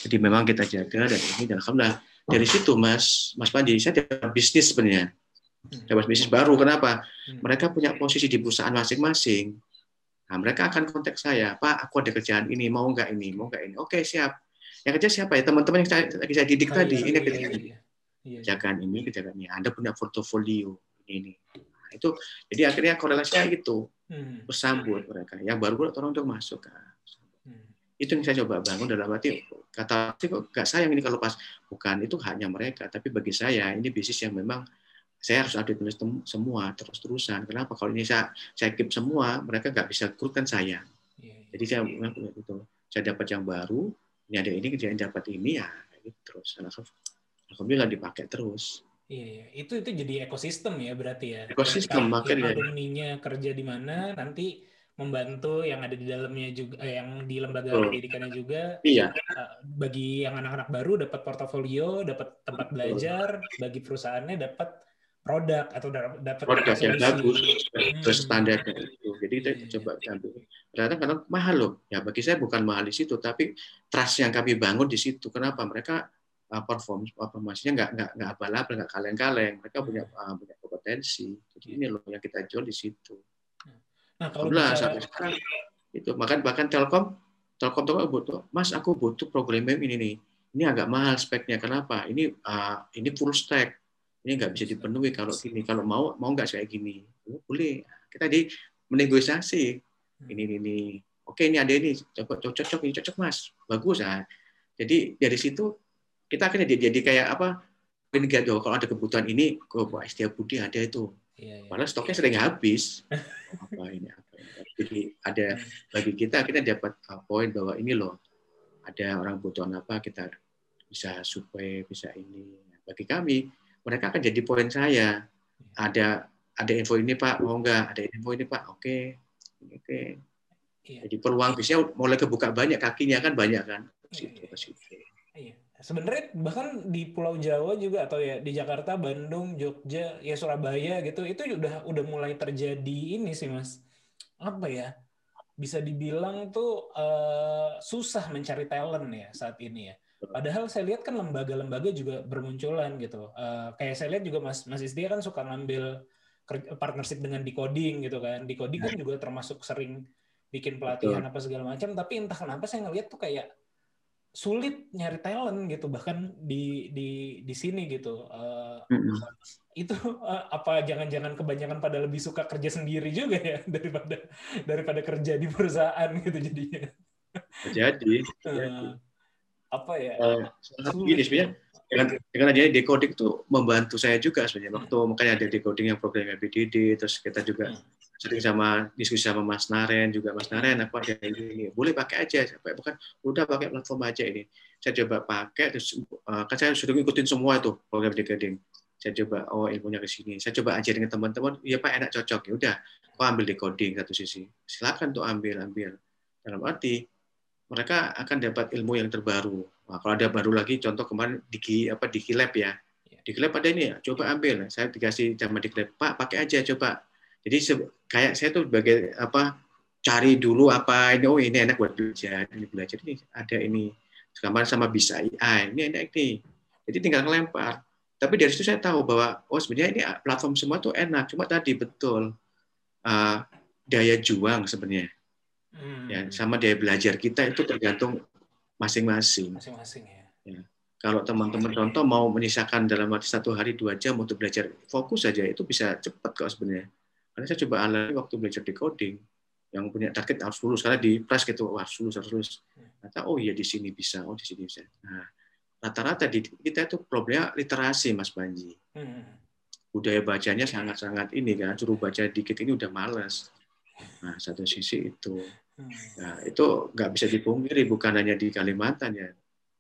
Jadi memang kita jaga dan ini dan alhamdulillah dari situ Mas Mas Panji saya dapat bisnis sebenarnya. Dapat bisnis baru. Kenapa? Mereka punya posisi di perusahaan masing-masing. Nah, mereka akan kontak saya, Pak, aku ada kerjaan ini, mau nggak ini, mau nggak ini. Oke, siap. Yang kerja siapa ya? Teman-teman yang saya, saya didik Oh, tadi. iya, ini iya, kerjaan iya, ini. iya. Iya, Kerjaan ini, kerjaan ini. Anda punya portofolio ini. Nah, itu jadi akhirnya korelasinya itu Hmm, bersambut mereka. Yang baru orang untuk masuk. Hmm. itu yang saya coba bangun dalam arti kata sih kok gak sayang ini kalau pas bukan itu hanya mereka tapi bagi saya ini bisnis yang memang saya harus update tem- semua terus terusan kenapa kalau ini saya saya keep semua mereka nggak bisa ikut kan saya Iya, iya. jadi saya itu saya dapat yang baru ini ada ini kerjaan dapat ini ya kayak gitu terus Alhamdulillah- dipakai terus Iya, iya. itu itu jadi ekosistem ya berarti ya. Ekosistem, makanya. alumninya kerja di mana, nanti membantu yang ada di dalamnya juga, eh, yang di lembaga Betul. pendidikannya juga. iya eh, bagi yang anak-anak baru dapat portofolio, dapat tempat Betul. belajar, bagi perusahaannya dapat produk atau da- dapat produk yang bagus Hmm. terus standarnya itu. Jadi kita Iya, coba ambil. Ternyata karena mahal loh. Ya bagi saya bukan mahal di situ tapi trust yang kami bangun di situ. Kenapa? Mereka uh, perform performasinya nggak nggak nggak abal-abal nggak kaleng-kaleng. Mereka punya uh, punya kompetensi. Jadi ini loh yang kita jual di situ. Nah, kalau Alhamdulillah bicara- sampai sekarang itu. Bahkan bahkan Telkom Telkom tuh butuh. Mas aku butuh program ini nih. Ini agak mahal speknya. Kenapa? Ini uh, ini full stack ini nggak bisa dipenuhi kalau gini kalau mau mau nggak kayak gini oh, boleh kita di menegosiasi ini ini, ini. oke ini ada ini cocok cocok ini cocok mas bagus ah jadi dari situ kita akhirnya jadi, jadi kayak apa ini gak kalau ada kebutuhan ini kok Pak Setia Budi ada itu Iya, iya. Padahal stoknya sering habis. apa ini apa ini. Jadi ada bagi kita kita dapat uh, poin bahwa ini loh ada orang butuhan apa kita bisa supply bisa ini. Bagi kami mereka akan jadi poin saya. Ada ada info ini Pak mau nggak? Ada info ini Pak oke oke. Iya. Jadi peluang bisnya mulai kebuka banyak kakinya kan banyak kan. Situ, ke situ. Iya. Sebenarnya bahkan di Pulau Jawa juga atau ya di Jakarta, Bandung, Jogja, ya Surabaya gitu, itu udah udah mulai terjadi ini sih Mas. Apa ya? Bisa dibilang tuh eh, susah mencari talent ya saat ini ya. Padahal saya lihat kan lembaga-lembaga juga bermunculan gitu. Eh, kayak saya lihat juga Mas Mas Isdia kan suka ngambil partnership dengan decoding gitu kan. Decoding kan juga termasuk sering bikin pelatihan apa segala macam, tapi entah kenapa saya ngelihat tuh kayak sulit nyari talent gitu bahkan di di di sini gitu Eh, Mm-mm. itu eh, apa jangan-jangan kebanyakan pada lebih suka kerja sendiri juga ya daripada daripada kerja di perusahaan gitu jadinya Jadi, Eh, apa ya? Eh, gini sebenarnya. dengan dengan adanya decoding itu membantu saya juga sebenarnya. Waktu makanya ada decoding yang programnya BDD terus kita juga Hmm. sering sama diskusi sama Mas Naren juga. Mas Naren aku ada ini? Boleh pakai aja sampai bukan udah pakai platform aja ini. Saya coba pakai terus eh, kan saya sudah ngikutin semua itu program decoding saya coba oh ilmunya ke sini. Saya coba ajarin ke teman-teman iya Pak enak cocok. Ya udah kau ambil decoding satu sisi. Silakan tuh ambil ambil. Dalam arti mereka akan dapat ilmu yang terbaru. Nah, kalau ada baru lagi, contoh kemarin di apa di Lab ya, di Lab ada ini ya, coba ambil. Saya dikasih sama di Lab, Pak pakai aja coba. Jadi kayak saya tuh sebagai apa cari dulu apa ini, oh ini enak buat belajar, ini belajar ini ada ini. Kemarin sama bisa AI, ini enak nih. Jadi tinggal ngelempar. Tapi dari situ saya tahu bahwa oh sebenarnya ini platform semua tuh enak, cuma tadi betul uh, daya juang sebenarnya Hmm, ya sama daya belajar kita itu tergantung masing-masing. masing-masing ya. Kalau teman-teman contoh mau menyisakan dalam waktu satu hari dua jam untuk belajar fokus saja itu bisa cepat kok sebenarnya. Karena saya coba alami waktu belajar decoding, yang punya target harus lulus karena di press gitu harus lulus harus lulus. Kata oh iya di sini bisa oh di sini bisa. Nah rata-rata di kita itu problemnya literasi mas Panji. Hmm. budaya bacanya sangat-sangat ini kan suruh baca dikit ini udah males. Nah satu sisi itu. Hmm. Nah itu nggak bisa dipungkiri bukan hanya di Kalimantan ya.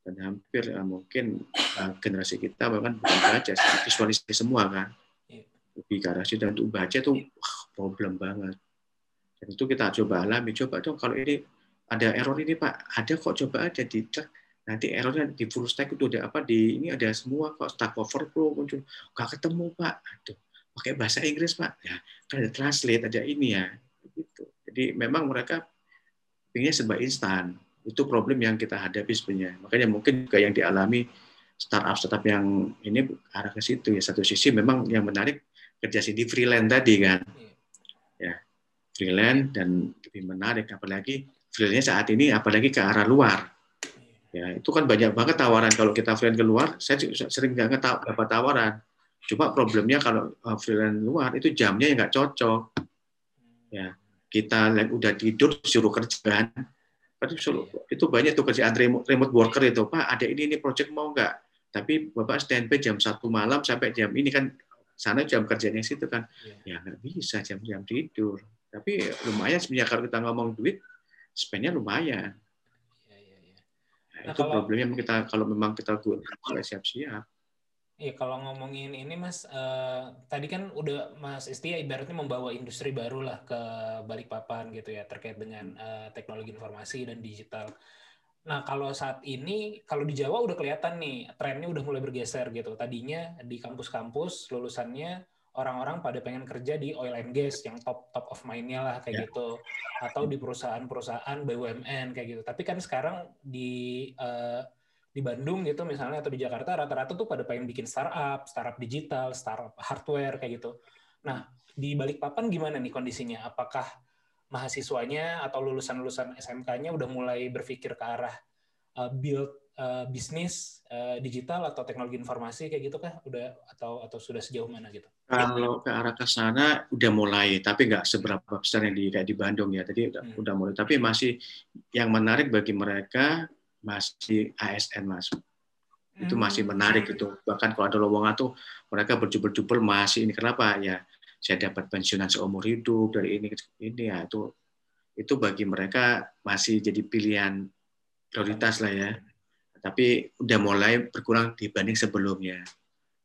Dan hampir eh, mungkin eh, generasi kita bahkan bukan baca visualisasi semua kan. Iya. lebih ke arah situ untuk baca itu wah, problem banget. Dan itu kita coba alami. Coba dong kalau ini ada error ini pak. Ada kok coba aja dicek. Nanti errornya di full stack itu ada apa di ini ada semua kok stack overflow muncul. Nggak ketemu pak. Aduh pakai bahasa Inggris pak. Ya kan ada translate ada ini ya. Gitu. Jadi memang mereka pinginnya serba instan itu problem yang kita hadapi sebenarnya. Makanya mungkin juga yang dialami startup startup yang ini arah ke situ ya. Satu sisi memang yang menarik kerja sini freelance tadi kan. Ya freelance dan lebih menarik apalagi freelance saat ini apalagi ke arah luar. Ya itu kan banyak banget tawaran. Kalau kita freelance keluar saya sering nggak dapat tawaran. Cuma problemnya kalau uh, freelance luar itu jamnya yang nggak cocok. Ya kita yang udah tidur suruh kerja Berarti suruh- itu banyak tuh kerjaan remote, remote worker itu. Pak ada ini ini project mau nggak? Tapi bapak standby jam satu malam sampai jam ini kan sana jam kerjanya situ kan. Iya. ya nggak bisa jam-jam tidur. Tapi lumayan sebenarnya kalau kita ngomong duit spendnya lumayan. Iya, iya. Nah, Nah, itu kalau- problemnya kita kalau memang kita siap-siap Iya, kalau ngomongin ini Mas, eh, tadi kan udah Mas Isti ya ibaratnya membawa industri baru lah ke Balikpapan gitu ya terkait dengan eh, teknologi informasi dan digital. Nah, kalau saat ini kalau di Jawa udah kelihatan nih trennya udah mulai bergeser gitu. Tadinya di kampus-kampus lulusannya orang-orang pada pengen kerja di oil and gas yang top top of mind-nya lah kayak Ya. gitu atau di perusahaan-perusahaan BUMN kayak gitu. Tapi kan sekarang di eh, di Bandung gitu misalnya atau di Jakarta rata-rata tuh pada pengen bikin startup, startup digital, startup hardware kayak gitu. Nah, di Balikpapan gimana nih kondisinya? Apakah mahasiswanya atau lulusan-lulusan SMK-nya udah mulai berpikir ke arah uh, build uh, bisnis uh, digital atau teknologi informasi kayak gitu kah? Udah atau atau sudah sejauh mana gitu? kalau ke arah ke sana udah mulai tapi nggak seberapa besar yang di kayak di Bandung ya tadi udah, Hmm. udah mulai tapi masih yang menarik bagi mereka masih ASN mas. Itu masih Hmm. menarik itu. Bahkan kalau ada lowongan tuh mereka berjubel-jubel masih ini. Kenapa? Ya saya dapat pensiunan seumur hidup dari ini ke ini. Ya itu itu bagi mereka masih jadi pilihan prioritas lah ya. Tapi udah mulai berkurang dibanding sebelumnya.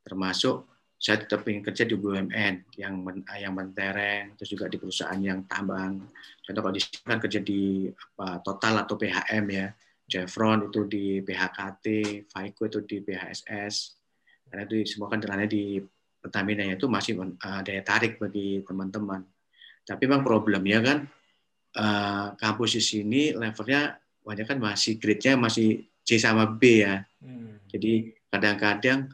Termasuk saya tetap ingin kerja di BUMN yang men, yang mentereng terus juga di perusahaan yang tambang. Contoh kalau di kan kerja di apa Total atau PHM ya Chevron itu di PHKT, Faiko itu di PHSS, karena itu semua kan jalannya di Pertamina itu masih uh, daya tarik bagi teman-teman. Tapi memang problemnya kan uh, kampus di sini levelnya banyak kan masih grade-nya masih C sama B ya. Hmm. Jadi kadang-kadang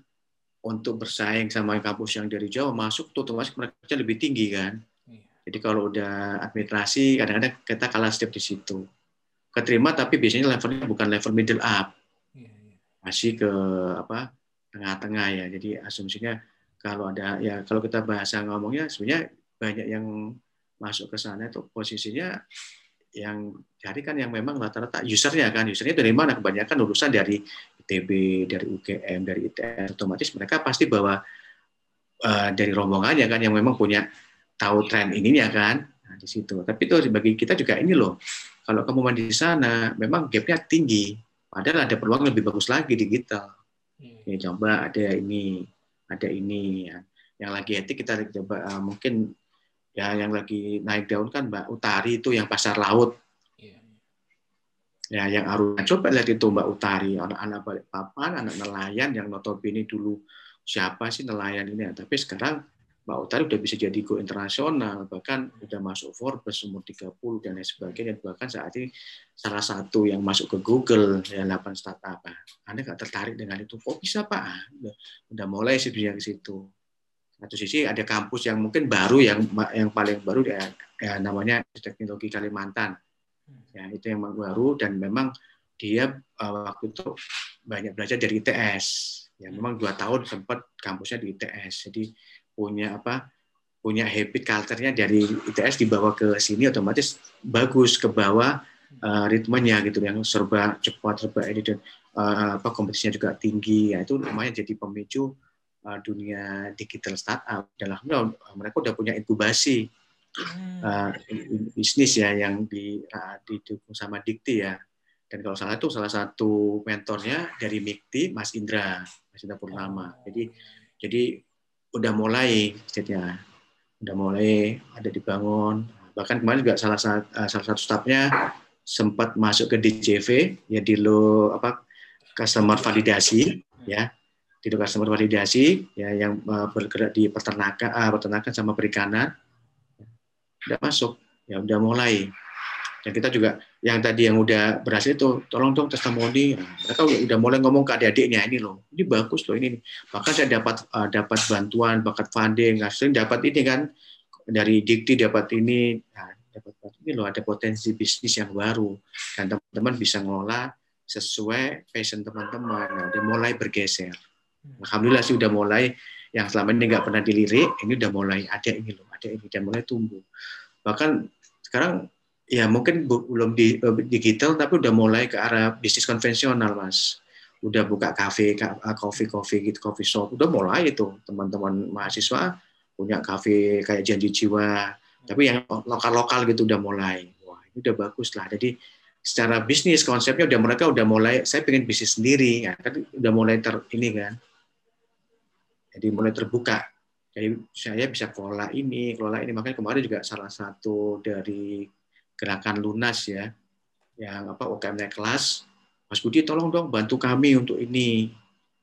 untuk bersaing sama kampus yang dari Jawa masuk tuh otomatis mereka lebih tinggi kan. Iya. Jadi kalau udah administrasi kadang-kadang kita kalah step di situ. Keterima tapi biasanya levelnya bukan level middle up, Iya, iya. masih ke apa tengah-tengah ya. Jadi asumsinya kalau ada ya kalau kita bahasa ngomongnya sebenarnya banyak yang masuk ke sana itu posisinya yang cari kan yang memang rata-rata usernya kan. Usernya dari mana? Kebanyakan lulusan dari ITB dari UGM dari ITS otomatis mereka pasti bawa uh, dari rombongannya kan yang memang punya tahu tren ininya kan. Nah, di situ. Tapi itu bagi kita juga ini loh kalau kamu main di sana memang gapnya tinggi padahal ada peluang lebih bagus lagi digital Iya. ya coba ada ini ada ini ya. yang lagi etik kita coba uh, mungkin ya yang lagi naik daun kan Mbak Utari itu yang pasar laut Iya. ya yang Aruna coba lihat itu Mbak Utari anak-anak balik papan anak nelayan yang notabene dulu siapa sih nelayan ini ya. tapi sekarang Mbak Utari udah bisa jadi go internasional bahkan udah masuk Forbes umur 30 dan lain sebagainya bahkan saat ini salah satu yang masuk ke Google ya 8 startup. Anda nggak tertarik dengan itu? Kok bisa Pak? Ah, udah, udah mulai sih ke situ. Satu sisi ada kampus yang mungkin baru yang yang paling baru ya, ya namanya teknologi Kalimantan. Ya itu yang baru dan memang dia uh, waktu itu banyak belajar dari ITS ya memang dua tahun sempat kampusnya di ITS jadi punya apa punya habit culture-nya dari ITS dibawa ke sini otomatis bagus ke bawah uh, ritmenya gitu yang serba cepat serba ini dan uh, apa kompetisinya juga tinggi ya itu lumayan jadi pemicu uh, dunia digital startup. Dan alhamdulillah mereka udah punya inkubasi uh, bisnis ya yang di uh, didukung sama Dikti ya. Dan kalau salah itu salah satu mentornya dari Mikti Mas Indra Mas Indra Purnama. Jadi jadi udah mulai jadinya udah mulai ada dibangun. Bahkan kemarin juga salah satu salah satu stafnya sempat masuk ke DJV ya di lo apa customer validasi ya. Di lo customer validasi ya yang uh, bergerak di peternakan uh, peternakan sama perikanan. Udah masuk ya udah mulai dan kita juga yang tadi yang udah berhasil itu tolong dong testimoni nah, mereka udah, mulai ngomong ke adik-adiknya ini loh ini bagus loh ini bahkan saya dapat uh, dapat bantuan bakat funding nah, sering dapat ini kan dari Dikti dapat ini. Nah, dapat ini loh ada potensi bisnis yang baru dan teman-teman bisa ngelola sesuai passion teman-teman. Nah, udah mulai bergeser. Alhamdulillah sih udah mulai yang selama ini nggak pernah dilirik ini udah mulai ada ini loh ada ini dan mulai tumbuh. Bahkan sekarang ya mungkin belum di digital tapi udah mulai ke arah bisnis konvensional mas. Udah buka kafe coffee coffee gitu coffee shop. Udah mulai itu. Teman-teman mahasiswa punya kafe kayak janji jiwa. Tapi yang lokal lokal gitu udah mulai. Wah ini udah bagus lah. Jadi secara bisnis konsepnya udah mereka udah mulai saya pengen bisnis sendiri ya. Kan udah mulai ter ini kan. Jadi mulai terbuka. Jadi saya bisa kelola ini kelola ini. Makanya kemarin juga salah satu dari gerakan lunas ya yang apa UKM naik kelas. Mas Budi tolong dong bantu kami untuk ini.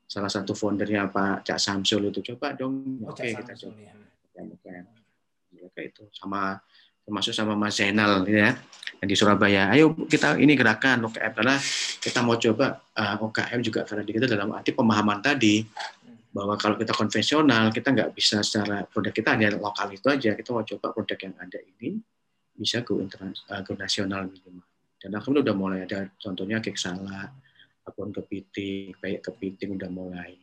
Salah satu foundernya Pak Cak Samsul itu. Coba dong. Oh, oke Cak kita coba. ya. UKM UKM mereka itu sama termasuk sama Mas Zainal ya yang di Surabaya. Ayo kita ini gerakan UKM karena kita mau coba uh, UKM juga karena kita dalam arti pemahaman tadi bahwa kalau kita konvensional kita nggak bisa secara produk kita hanya lokal itu aja. Kita mau coba produk yang ada ini bisa go, uh, go nasional minimal. Dan alhamdulillah udah mulai ada contohnya kek salah, apun kepiting, kayak kepiting udah mulai.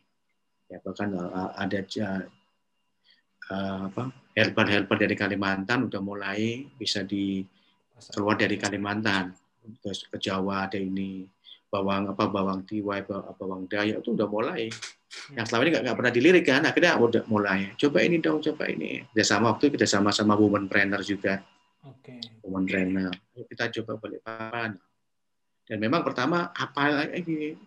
Ya bahkan uh, ada uh, uh, apa helper-helper dari Kalimantan udah mulai bisa di keluar dari Kalimantan ke, ke Jawa ada ini bawang apa bawang tiwai bawang, bawang dayak itu udah mulai. Yang selama ini nggak pernah dilirik kan akhirnya udah mulai. Coba ini dong coba ini. Kerjasama waktu kita sama sama woman trainer juga Oke. trainer Ayo kita coba balik papan. Dan memang pertama apa lagi?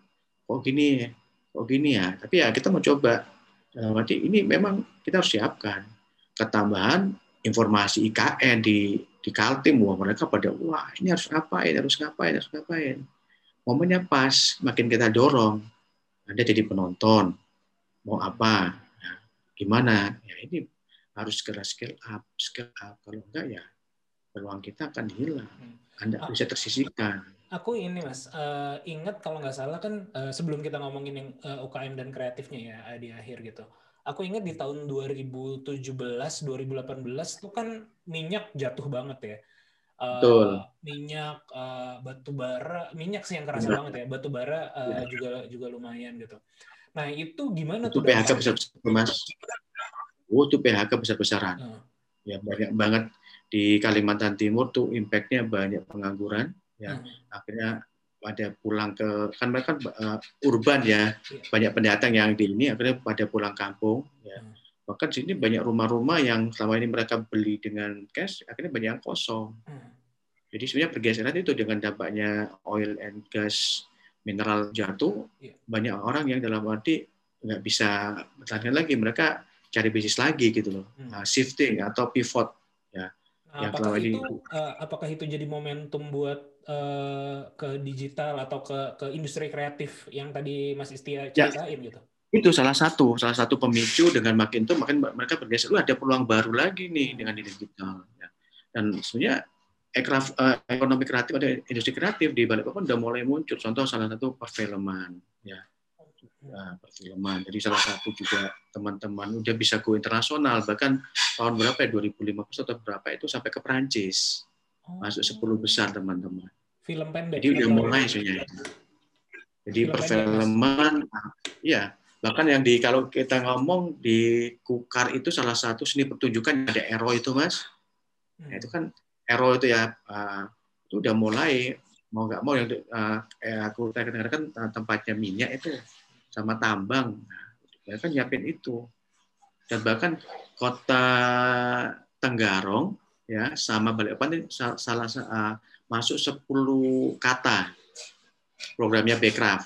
Kok gini kok gini ya. Tapi ya kita mau coba. Dalam ini memang kita harus siapkan ketambahan informasi IKN di di Kaltim wah mereka pada wah ini harus ngapain harus ngapain harus ngapain? Momennya pas makin kita dorong anda jadi penonton. Mau apa? Ya, gimana? Ya ini harus segera skill up skill up. Kalau enggak ya peluang kita akan hilang anda Ah. bisa tersisihkan Aku ini mas, eh, ingat kalau nggak salah kan eh, sebelum kita ngomongin yang eh, UKM dan kreatifnya ya di akhir gitu. Aku ingat di tahun 2017, 2018 tuh kan minyak jatuh banget ya. Eh, Betul. Minyak, eh, batu bara, minyak sih yang kerasa Benar. banget ya. Batu bara eh, juga juga lumayan gitu. Nah itu gimana itu tuh? PHK dampak- besar besar mas oh itu PHK besar besaran Nah, ya banyak banget di Kalimantan Timur tuh impactnya banyak pengangguran ya hmm, akhirnya pada pulang ke kan mereka kan uh, urban ya Iya. banyak pendatang yang di ini akhirnya pada pulang kampung ya Hmm. bahkan sini banyak rumah-rumah yang selama ini mereka beli dengan cash akhirnya banyak yang kosong hmm, jadi sebenarnya pergeseran itu dengan dampaknya oil and gas mineral jatuh Iya. banyak orang yang dalam arti nggak bisa bertahan lagi mereka cari bisnis lagi gitu loh hmm. Nah, shifting atau pivot Yang apakah itu eh, apakah itu jadi momentum buat eh, ke digital atau ke ke industri kreatif yang tadi Mas Istia Ya. ceritain gitu? itu salah satu salah satu pemicu dengan makin itu makin mereka bergeser "Wah, ada peluang baru lagi nih dengan digital ya. dan sebenarnya ekraf- eh, ekonomi kreatif ada industri kreatif di Balikpapan udah mulai muncul contoh salah satu perfilman ya Nah, perfilman. Jadi salah satu juga teman-teman udah bisa go internasional. Bahkan tahun berapa ya? 2015 atau berapa itu sampai ke Perancis. Oh. masuk 10 besar teman-teman. Film pendek. jadi udah mulai sebenarnya. Jadi Film perfilman, ya Bahkan yang di kalau kita ngomong di Kukar itu salah satu seni pertunjukan ada Ero itu mas. Nah, itu kan Ero itu ya uh, itu udah mulai mau nggak mau yang uh, aku kadang kan tempatnya minyak itu sama tambang. Nah, kan nyiapin itu. Dan bahkan kota Tenggarong ya sama Balikpapan ini salah uh, masuk 10 kata programnya Bekraf.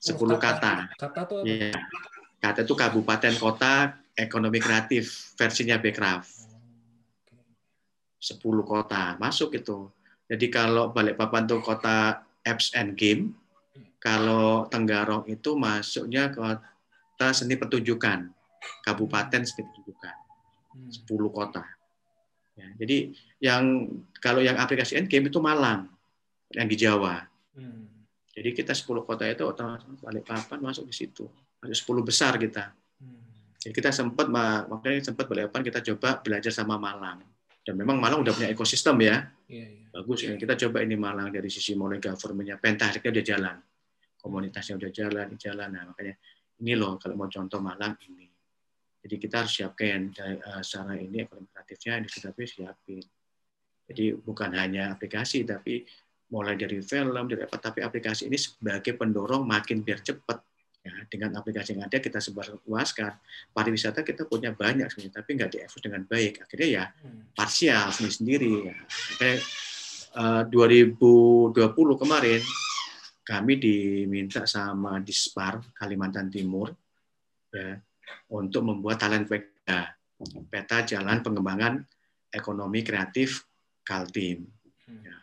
10 oh, kata. Kata apa? Ya. Kata itu kabupaten kota ekonomi kreatif versinya Bekraf. 10 kota masuk itu. Jadi kalau Balikpapan itu kota apps and game, kalau Tenggarong itu masuknya kota seni pertunjukan, kabupaten seni pertunjukan. 10 hmm. kota. Ya, jadi yang kalau yang aplikasi end game itu Malang, yang di Jawa. Hmm. Jadi kita 10 kota itu otomatis balik papan masuk di situ. Ada 10 besar kita. Hmm. Jadi kita sempat makanya sempat papan kita coba belajar sama Malang. Dan memang Malang udah punya ekosistem ya. Yeah, yeah. Bagus ya. Kita coba ini Malang dari sisi mulai governmentnya, pentahriknya udah jalan. Komunitasnya udah jalan, jalan. Nah, makanya ini loh kalau mau contoh Malang ini. Jadi kita harus siapkan uh, secara ini ekonomi kreatifnya, industri kreatif siapin. Jadi bukan hanya aplikasi, tapi mulai dari film, dari apa, tapi aplikasi ini sebagai pendorong makin biar cepat. Ya, dengan aplikasi yang ada kita sebar luaskan. Pariwisata kita punya banyak sebenarnya, tapi nggak diekspos dengan baik. Akhirnya ya hmm. parsial sendiri sendiri. Ya. uh, 2020 kemarin kami diminta sama Dispar Kalimantan Timur ya, untuk membuat talent peta, peta jalan pengembangan ekonomi kreatif Kaltim. Hmm. Ya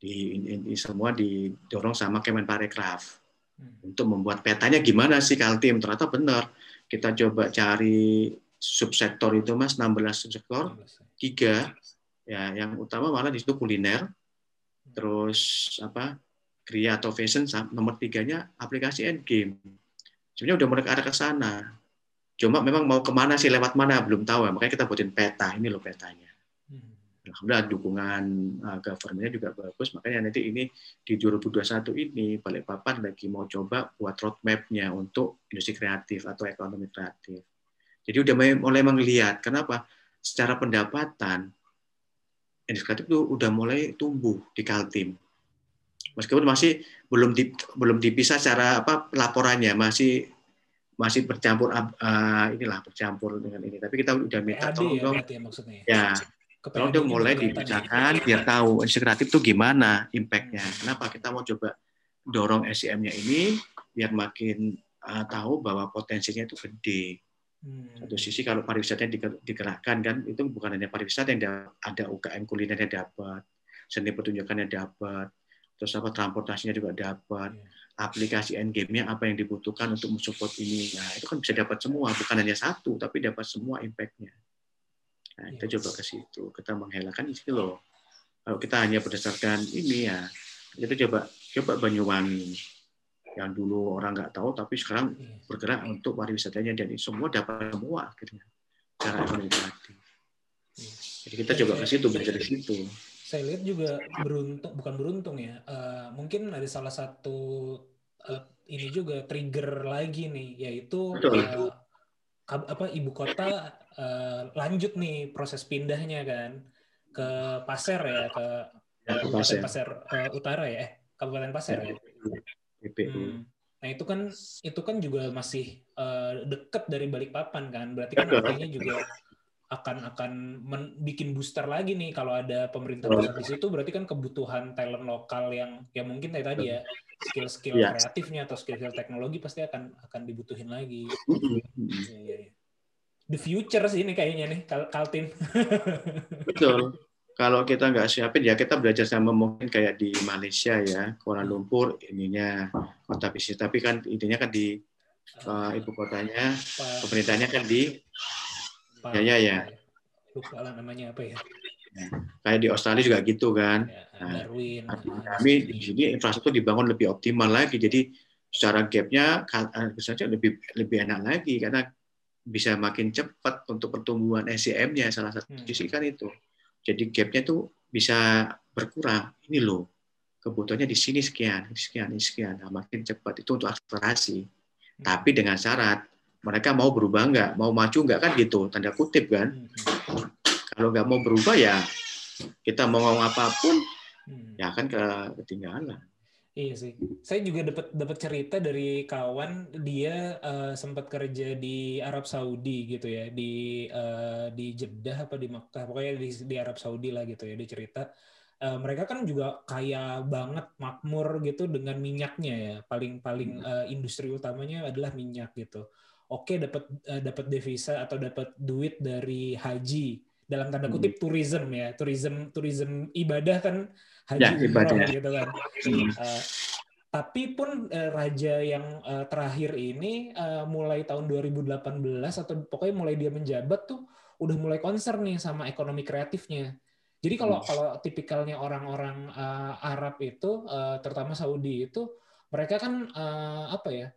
di ini semua didorong sama Kemenparekraf hmm. untuk membuat petanya gimana sih Kaltim ternyata benar kita coba cari subsektor itu mas 16 subsektor tiga ya yang utama malah di situ kuliner hmm. terus apa kria atau fashion nomor tiganya aplikasi end game sebenarnya udah mulai ke arah ke sana. Cuma memang mau ke mana sih lewat mana belum tahu ya. Makanya kita buatin peta ini loh petanya. Alhamdulillah dukungan uh, governmentnya juga bagus. Makanya nanti ini di 2021 ini Balikpapan lagi mau coba buat roadmap-nya untuk industri kreatif atau ekonomi kreatif. Jadi udah mulai melihat kenapa? Secara pendapatan industri kreatif itu udah mulai tumbuh di Kaltim meskipun masih belum di, belum dipisah secara apa laporannya masih masih bercampur uh, inilah bercampur dengan ini tapi kita udah minta tolong dong ya, maksudnya. ya kalau udah mulai dibicarakan biar tahu kreatif itu gimana impact-nya. Kenapa kita mau coba dorong SCM-nya ini biar makin uh, tahu bahwa potensinya itu gede. Hmm. Satu sisi kalau pariwisatanya digerakkan kan itu bukan hanya pariwisata yang ada UKM kulinernya dapat, seni pertunjukannya dapat, terus apa transportasinya juga dapat, yeah. aplikasi end game-nya apa yang dibutuhkan untuk mensupport ini. Nah, itu kan bisa dapat semua, bukan hanya satu tapi dapat semua impact-nya. Nah, kita yes. coba ke situ. Kita menghilangkan isi loh. Kalau kita hanya berdasarkan ini ya, kita coba coba Banyuwangi yang dulu orang nggak tahu tapi sekarang bergerak untuk pariwisatanya dan semua dapat semua akhirnya cara ekonomi kreatif. Jadi kita coba ke situ belajar di situ. Saya lihat juga beruntung bukan beruntung ya. Uh, mungkin ada salah satu uh, ini juga trigger lagi nih yaitu uh, apa ibu kota uh, lanjut nih proses pindahnya kan ke Pasir ya ke ya, Kabupaten Pasir uh, Utara ya eh Kabupaten Pasir ya. Hmm. Nah itu kan itu kan juga masih uh, dekat dari Balikpapan kan berarti kan artinya juga akan akan men, bikin booster lagi nih kalau ada pemerintah pusat di situ berarti kan kebutuhan talent lokal yang yang mungkin kayak tadi ya skill-skill ya. kreatifnya atau skill-skill teknologi pasti akan akan dibutuhin lagi. ya, ya, ya the future sih ini kayaknya nih Kal Kaltim. Betul. Kalau kita nggak siapin ya kita belajar sama mungkin kayak di Malaysia ya Kuala Lumpur ininya kota bisnis tapi kan intinya kan di uh, ibu kotanya pemerintahnya kan di Pak, ya ya ya lupa lah namanya apa ya Ya, kayak di Australia juga gitu kan. Ya, nah, Darwin, kami di sini infrastruktur dibangun lebih optimal lagi. Jadi secara gapnya saja lebih lebih enak lagi karena bisa makin cepat untuk pertumbuhan SCM-nya salah satu hmm. sisi kan itu. Jadi gap-nya tuh bisa berkurang. Ini loh kebutuhannya di sini sekian, sekian, sekian. Nah, makin cepat itu untuk akselerasi. Tapi dengan syarat mereka mau berubah nggak, mau maju nggak kan gitu, tanda kutip kan. Kalau nggak mau berubah ya kita mau ngomong apa pun Hmm. ya kan ke- ketinggalan. Iya sih. Saya juga dapat dapat cerita dari kawan dia eh, sempat kerja di Arab Saudi gitu ya, di eh, di Jeddah apa di Makkah, pokoknya di, di Arab Saudi lah gitu ya. Dia cerita eh, mereka kan juga kaya banget makmur gitu dengan minyaknya ya. Paling paling eh, industri utamanya adalah minyak gitu. Oke dapat eh, dapat devisa atau dapat duit dari haji dalam tanda kutip tourism ya, tourism tourism ibadah kan haji Ya, ibadah. umroh gitu kan. Eh, tapi pun eh, raja yang eh, terakhir ini eh, mulai tahun 2018 atau pokoknya mulai dia menjabat tuh udah mulai concern nih sama ekonomi kreatifnya. Jadi kalau kalau tipikalnya orang-orang eh, Arab itu, eh, terutama Saudi itu, mereka kan eh, apa ya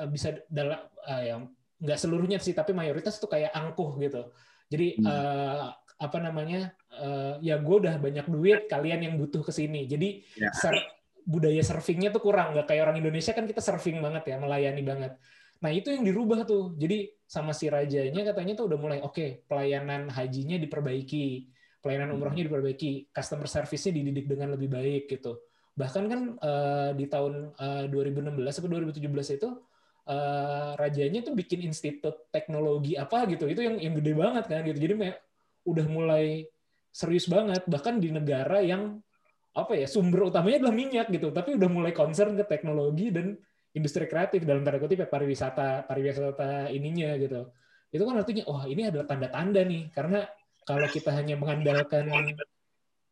eh, bisa dalam yang nggak seluruhnya sih, tapi mayoritas tuh kayak angkuh gitu. Jadi Hmm. eh, apa namanya eh, ya gue udah banyak duit, kalian yang butuh ke sini. Jadi Ya. ser- budaya surfingnya tuh kurang nggak kayak orang Indonesia kan kita surfing banget ya melayani banget nah itu yang dirubah tuh jadi sama si rajanya katanya tuh udah mulai oke pelayanan hajinya diperbaiki pelayanan umrohnya diperbaiki customer service-nya dididik dengan lebih baik gitu bahkan kan eh, di tahun eh, 2016 atau 2017 itu eh, rajanya tuh bikin institut teknologi apa gitu. Itu yang yang gede banget kan gitu. Jadi me- udah mulai serius banget. Bahkan di negara yang apa ya sumber utamanya adalah minyak gitu. Tapi udah mulai concern ke teknologi dan industri kreatif. Dalam tanda kutip ya pariwisata pariwisata ininya gitu. Itu kan artinya wah ini adalah tanda-tanda nih. Karena kalau kita hanya mengandalkan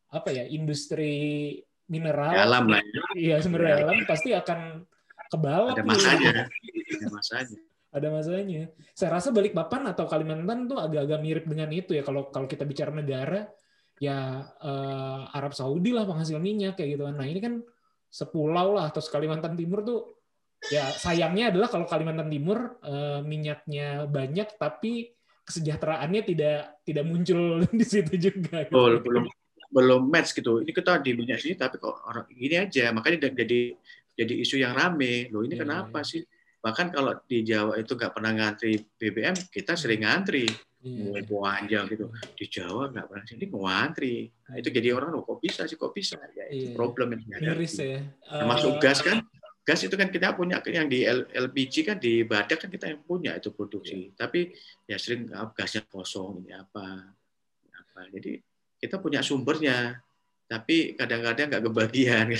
apa ya industri mineral Ya, alam lah ya. iya sumber daya alam pasti akan kebalap Ada masanya. Ada masanya. ada masanya saya rasa Balikpapan atau Kalimantan tuh agak-agak mirip dengan itu ya kalau kalau kita bicara negara ya eh, Arab Saudi lah penghasil minyak kayak gitu kan. Nah ini kan sepulau lah atau Kalimantan Timur tuh ya sayangnya adalah kalau Kalimantan Timur eh, minyaknya banyak tapi kesejahteraannya tidak tidak muncul di situ juga. gitu. Betul, belum belum match gitu. Ini kita di minyak sini tapi kok orang gini aja. Makanya jadi jadi isu yang rame. Loh ini Iya, kenapa iya. sih? Bahkan kalau di Jawa itu nggak pernah ngantri BBM, kita sering ngantri. Iya. Mulai panjang gitu. Di Jawa nggak pernah sini mau ngantri. Nah, itu jadi orang loh kok bisa sih kok bisa. Ya itu Iya. problem yang dihadapi. Miris ya. Termasuk Eh, gas kan? Gas itu kan kita punya yang di LPG kan di Badak kan kita yang punya itu produksi. Tapi ya sering ah, gasnya kosong ini apa ini apa. Jadi kita punya sumbernya, tapi kadang-kadang nggak kebagian.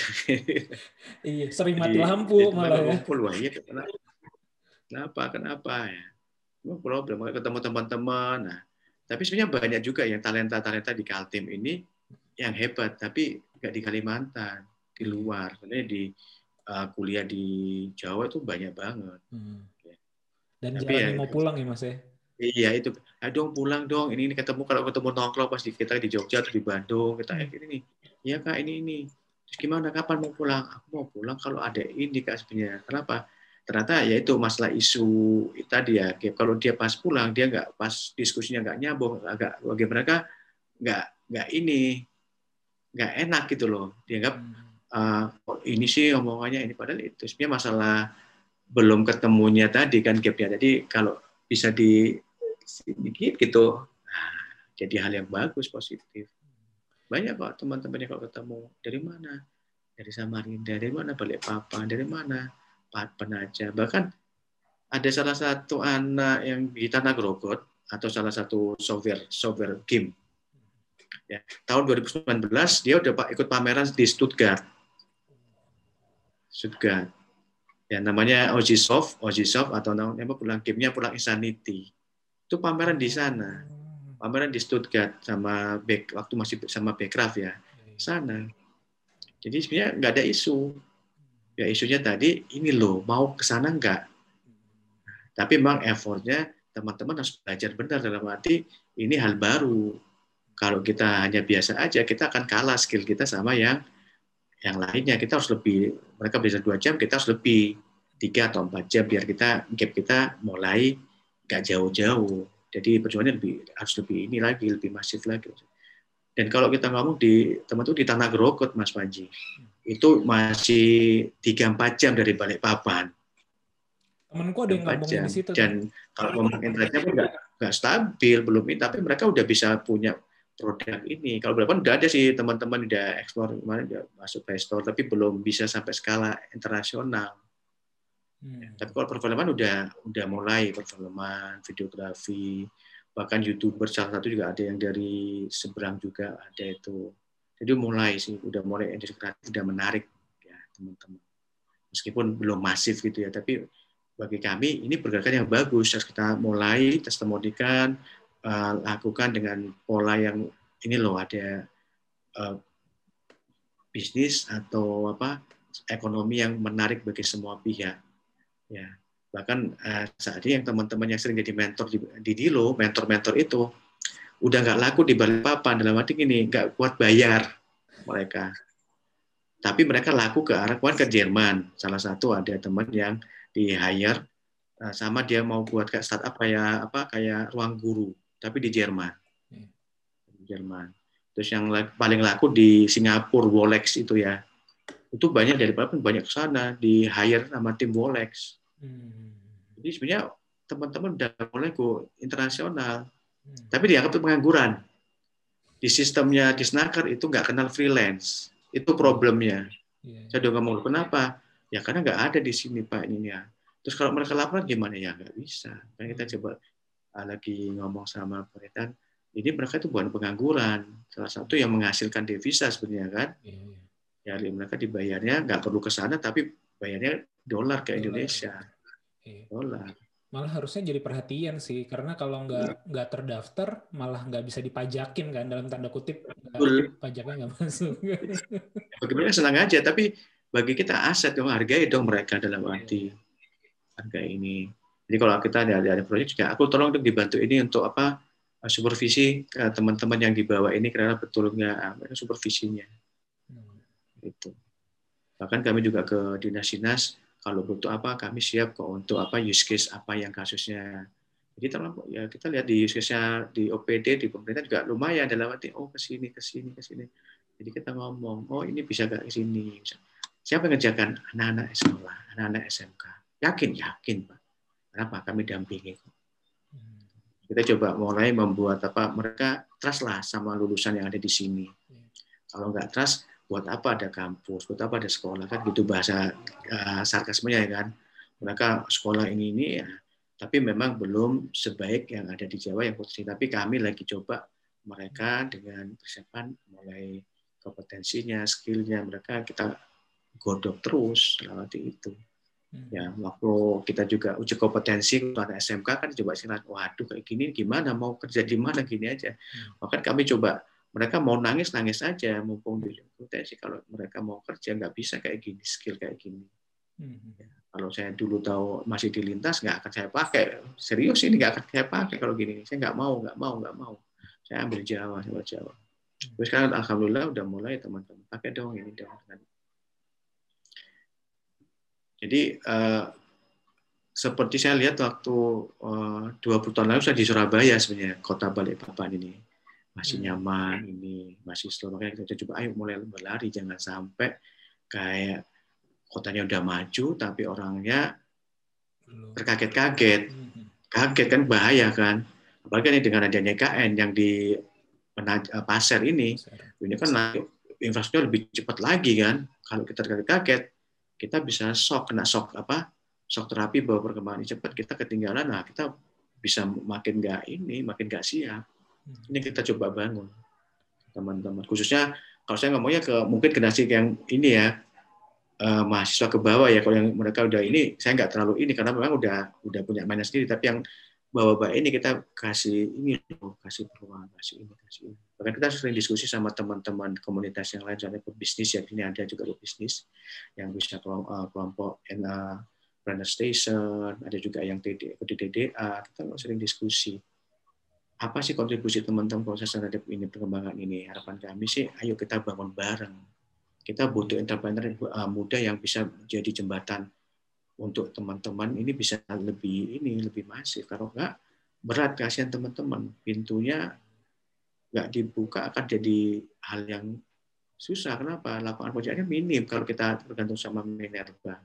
Iya, sering mati Jadi- lampu malah ya. wah iya kenapa? Kenapa? Ya? Problem. Ketemu teman-teman. Nah, tapi sebenarnya banyak juga yang talenta-talenta di Kaltim ini yang hebat, tapi nggak di Kalimantan, di luar. Sebenarnya di uh, kuliah di Jawa itu banyak banget. Hmm. Dan Tapi ya- mau pulang ya Mas ya. Iya itu, ayo dong pulang dong. Ini, ini ketemu kalau ketemu nongkrong pas di kita di Jogja atau di Bandung kita kayak gini nih. Iya kak ini ini. Terus gimana? Kapan mau pulang? Aku mau pulang kalau ada ini kak sebenarnya. Kenapa? Ternyata ya itu masalah isu tadi ya. Kalau dia pas pulang dia nggak pas diskusinya nggak nyambung, agak bagi mereka nggak nggak ini nggak enak gitu loh. Dianggap Hmm. uh, kok ini sih omongannya ini padahal itu sebenarnya masalah belum ketemunya tadi kan gapnya jadi kalau bisa di sedikit gitu nah, jadi hal yang bagus positif banyak kok teman-temannya kalau ketemu dari mana dari Samarinda dari mana Balikpapan dari mana Penaja. Bahkan ada salah satu anak yang di Tanah Grogot atau salah satu software software game. Ya tahun 2019 dia udah ikut pameran di Stuttgart. Stuttgart. Ya namanya Ojisoft Ojisoft atau namanya pulang gamenya pulang Insanity. Itu pameran di sana. Pameran di Stuttgart sama Beck waktu masih sama Bekraf ya. Sana. Jadi sebenarnya nggak ada isu ya isunya tadi ini loh mau ke sana nggak? Tapi memang effortnya teman-teman harus belajar benar dalam arti ini hal baru. Kalau kita hanya biasa aja kita akan kalah skill kita sama yang yang lainnya. Kita harus lebih mereka bisa dua jam kita harus lebih tiga atau empat jam biar kita gap kita mulai nggak jauh-jauh. Jadi perjuangannya lebih harus lebih ini lagi lebih masif lagi. Dan kalau kita ngomong di teman tuh di tanah Grokot Mas Panji itu masih tiga empat jam dari Balikpapan Temenku ada yang empat ngomongin jam. di situ. Dan kalau ngomong internetnya pun nggak nggak stabil belum ini, tapi mereka udah bisa punya produk ini. Kalau berapa udah ada sih teman-teman udah ekspor kemarin udah masuk Play Store, tapi belum bisa sampai skala internasional. Hmm. Tapi kalau perfilman udah udah mulai perfilman, videografi, bahkan youtuber salah satu juga ada yang dari seberang juga ada itu. Jadi mulai sih, udah mulai industri kreatif udah menarik ya teman-teman. Meskipun belum masif gitu ya, tapi bagi kami ini pergerakan yang bagus. Harus kita mulai testimonikan, eh, lakukan dengan pola yang ini loh ada eh, bisnis atau apa ekonomi yang menarik bagi semua pihak. Ya, bahkan eh, saat ini yang teman-teman yang sering jadi mentor di, di Dilo, mentor-mentor itu udah nggak laku di Balikpapan dalam arti ini nggak kuat bayar mereka. Tapi mereka laku ke arah ke Jerman. Salah satu ada teman yang di hire eh, sama dia mau buat kayak startup kayak apa kayak ruang guru tapi di Jerman. Hmm. Di Jerman. Terus yang paling laku di Singapura Wolex itu ya. Itu banyak dari pun banyak ke sana di hire sama tim Wolex. Hmm. Jadi sebenarnya teman-teman udah mulai go internasional. Tapi dianggap itu pengangguran. Di sistemnya di Snaker itu nggak kenal freelance. Itu problemnya. Iya. Saya udah ngomong kenapa? Ya karena nggak ada di sini Pak ini ya. Terus kalau mereka laporan gimana ya nggak bisa. Kan kita coba ah, lagi ngomong sama pemerintah. Ini mereka itu bukan pengangguran. Salah satu yang menghasilkan devisa sebenarnya kan. Iya, iya. Ya mereka dibayarnya nggak perlu ke sana tapi bayarnya dolar ke. Indonesia. Iya. Dolar. Malah harusnya jadi perhatian sih, karena kalau nggak nggak terdaftar, malah nggak bisa dipajakin kan dalam tanda kutip, Betul. pajaknya nggak masuk. Bagi mereka senang aja tapi bagi kita aset dong hargai dong mereka dalam arti harga ini. Jadi kalau kita ada ada proyek juga aku tolong untuk dibantu ini untuk apa supervisi ke teman-teman yang dibawa ini karena betul nggak ah, mereka supervisinya Hmm. itu. Bahkan kami juga ke dinas-dinas kalau butuh apa kami siap kok untuk apa use case apa yang kasusnya. Jadi terlalu ya kita lihat di use case-nya di OPD di pemerintah juga lumayan dalam arti oh ke sini ke sini ke sini. Jadi kita ngomong oh ini bisa gak ke sini. Siapa yang ngerjakan anak-anak sekolah, anak-anak SMK? Yakin yakin Pak. Kenapa kami dampingi kok. Kita coba mulai membuat apa mereka trust lah sama lulusan yang ada di sini. Kalau nggak trust, buat apa ada kampus, buat apa ada sekolah kan gitu bahasa uh, sarkasmenya ya kan. Mereka sekolah ini ini ya, tapi memang belum sebaik yang ada di Jawa yang potensi. Tapi kami lagi coba mereka dengan persiapan mulai kompetensinya, skillnya mereka kita godok terus lewati itu. Hmm. Ya, waktu kita juga uji kompetensi untuk anak SMK kan coba sih, waduh kayak gini gimana mau kerja di mana gini aja. Bahkan kami coba mereka mau nangis nangis aja mumpung di kompetensi kalau mereka mau kerja nggak bisa kayak gini skill kayak gini. Hmm. Kalau saya dulu tahu masih di lintas nggak akan saya pakai serius ini nggak akan saya pakai kalau gini saya nggak mau nggak mau nggak mau saya ambil Jawa saya ambil Jawa. Terus sekarang alhamdulillah udah mulai teman-teman pakai dong ini dong. Jadi eh, seperti saya lihat waktu eh, 20 tahun lalu saya di Surabaya sebenarnya kota Balikpapan ini masih Hmm. nyaman ini masih slow. Makanya kita coba ayo mulai berlari jangan sampai kayak kotanya udah maju tapi orangnya terkaget-kaget. Hmm. kaget kan bahaya kan? Apalagi ini dengan adanya KN yang di eh, pasar ini. Ini kan infrastruktur lebih cepat lagi kan? Kalau kita kaget-kaget kita bisa shock kena shock apa? Shock terapi bahwa perkembangan ini cepat kita ketinggalan. Nah kita bisa makin nggak ini makin nggak siap. Ini kita coba bangun teman-teman. Khususnya kalau saya ngomongnya ke mungkin generasi yang ini ya eh, mahasiswa ke bawah ya kalau yang mereka udah ini saya nggak terlalu ini karena memang udah udah punya mainan sendiri. Tapi yang bawa-bawa ini kita kasih ini loh, kasih peluang kasih ini kasih ini. Bahkan kita sering diskusi sama teman-teman komunitas yang lain soalnya pebisnis ya ini ada juga pebisnis yang bisa kelompok, eh, kelompok uh, Planner Station ada juga yang TD, ikut di DDA kita sering diskusi apa sih kontribusi teman-teman proses terhadap ini perkembangan ini? Harapan kami sih ayo kita bangun bareng. Kita butuh entrepreneur uh, muda yang bisa jadi jembatan untuk teman-teman. Ini bisa lebih ini lebih masif. Kalau enggak berat kasihan teman-teman. Pintunya nggak dibuka akan jadi hal yang susah. Kenapa? Lapangan pekerjaannya minim kalau kita tergantung sama Minerba.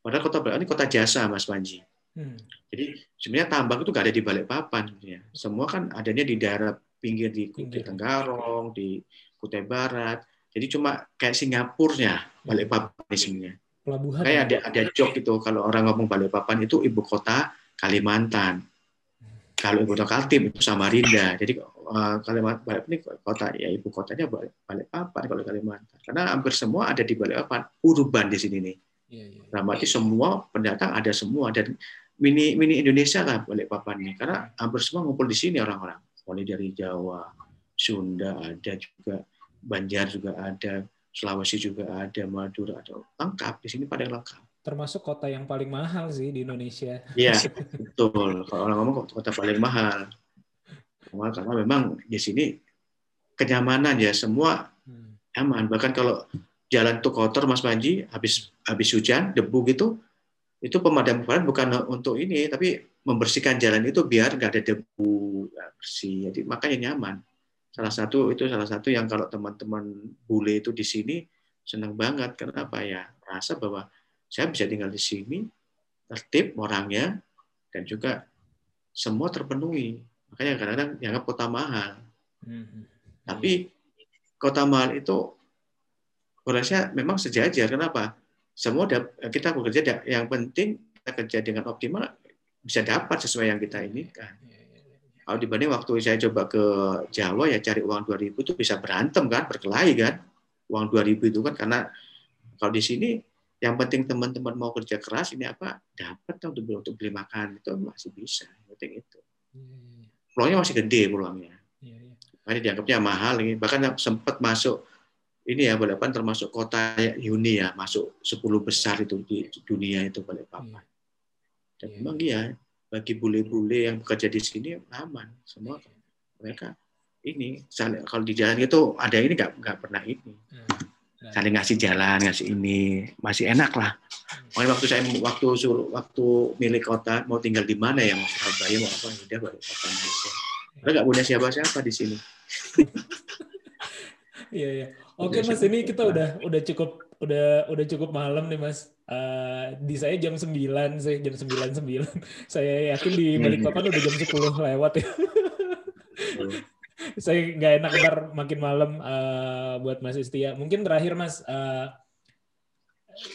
Padahal kota Balikpapan ini kota jasa, Mas Panji. Hmm. Jadi sebenarnya tambang itu nggak ada di Balikpapan. sebenarnya. Semua kan adanya di daerah pinggir di Kutai. Tenggarong, di Kutai Barat. Jadi cuma kayak Singapurnya Balikpapan ini sebenarnya. Pelabuhan. Kayak ada ada joke itu kalau orang ngomong Balikpapan itu ibu kota Kalimantan. Kalau ibu kota Kaltim itu Samarinda. Jadi eh, Kalimantan Balikpapan ini kota ya ibu kotanya Balik- Balikpapan kalau Kalimantan. Karena hampir semua ada di Balikpapan, urban di sini nih. Iya, iya. Dalam arti semua pendatang ada semua dan mini mini Indonesia lah Balikpapan ini karena hampir semua ngumpul di sini orang-orang. Mulai dari Jawa, Sunda ada juga, Banjar juga ada, Sulawesi juga ada, Madura ada, lengkap di sini pada lengkap. Termasuk kota yang paling mahal sih di Indonesia. Iya, betul. Kalau orang ngomong kota- paling mahal. Mahal karena memang di sini kenyamanan ya semua Hmm. aman. Bahkan kalau jalan tuh kotor Mas Panji, habis habis hujan, debu gitu, itu pemadam kebakaran bukan untuk ini, tapi membersihkan jalan itu biar nggak ada debu, nggak bersih. Jadi makanya nyaman. Salah satu itu salah satu yang kalau teman-teman bule itu di sini senang banget. Kenapa ya? Rasa bahwa saya bisa tinggal di sini, tertib orangnya, dan juga semua terpenuhi. Makanya kadang-kadang dianggap kota mahal. Hmm. Tapi kota mahal itu kurasnya memang sejajar. Kenapa? Semua kita bekerja yang penting kita kerja dengan optimal bisa dapat sesuai yang kita inginkan. Iya, iya, iya. Kalau dibanding waktu saya coba ke Jawa ya cari uang 2000 itu bisa berantem kan, berkelahi kan. Uang 2000 itu kan karena kalau di sini yang penting teman-teman mau kerja keras ini apa dapat untuk untuk beli makan itu masih bisa. Yang penting itu. Peluangnya masih gede peluangnya. Makanya dianggapnya mahal ini. Bahkan sempat masuk ini ya Balikpapan termasuk kota Uni ya, masuk 10 besar itu di dunia itu Balikpapan. Dan Iya. memang iya bagi bule-bule yang bekerja di sini aman. Semua. Mereka ini saling- kalau di jalan itu ada ini nggak nggak pernah ini. Saling ngasih jalan ngasih ini masih enak lah. Makanya waktu saya waktu suruh waktu milik kota mau tinggal di mana ya mau Surabaya mau apa udah balik kota Malaysia Karena nggak punya siapa-siapa di sini. Iya iya. Oke Mas, ini kita udah udah cukup udah udah cukup malam nih Mas. Eh, di saya jam 9 sih, jam 9 9. Saya yakin di Balikpapan udah jam 10 lewat ya. saya nggak enak ntar makin malam eh, buat Mas Istia. Mungkin terakhir Mas, eh,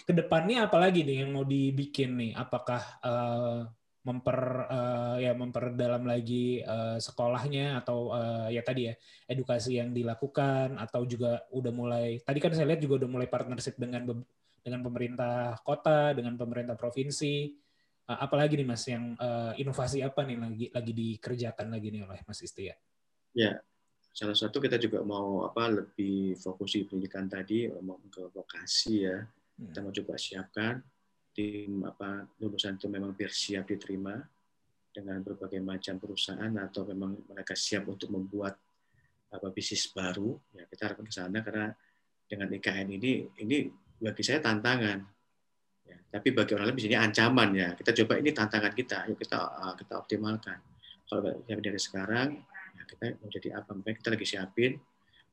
ke depannya apa lagi nih yang mau dibikin nih? Apakah eh, memper eh, ya memperdalam lagi eh, sekolahnya atau eh, ya tadi ya edukasi yang dilakukan atau juga udah mulai tadi kan saya lihat juga udah mulai partnership dengan dengan pemerintah kota dengan pemerintah provinsi. Eh, apalagi nih mas yang eh, inovasi apa nih lagi lagi dikerjakan lagi nih oleh mas Istia ya? Salah satu kita juga mau apa lebih fokus di pendidikan tadi mau ke vokasi ya. Hmm. kita mau coba siapkan tim apa lulusan itu memang biar siap diterima dengan berbagai macam perusahaan atau memang mereka siap untuk membuat apa bisnis baru ya kita harapkan ke sana karena dengan IKN ini ini bagi saya tantangan ya, tapi bagi orang lain bisa ini ancaman ya. Kita coba ini tantangan kita yuk kita uh, kita optimalkan. Kalau siap dari sekarang ya kita mau jadi apa makanya kita lagi siapin.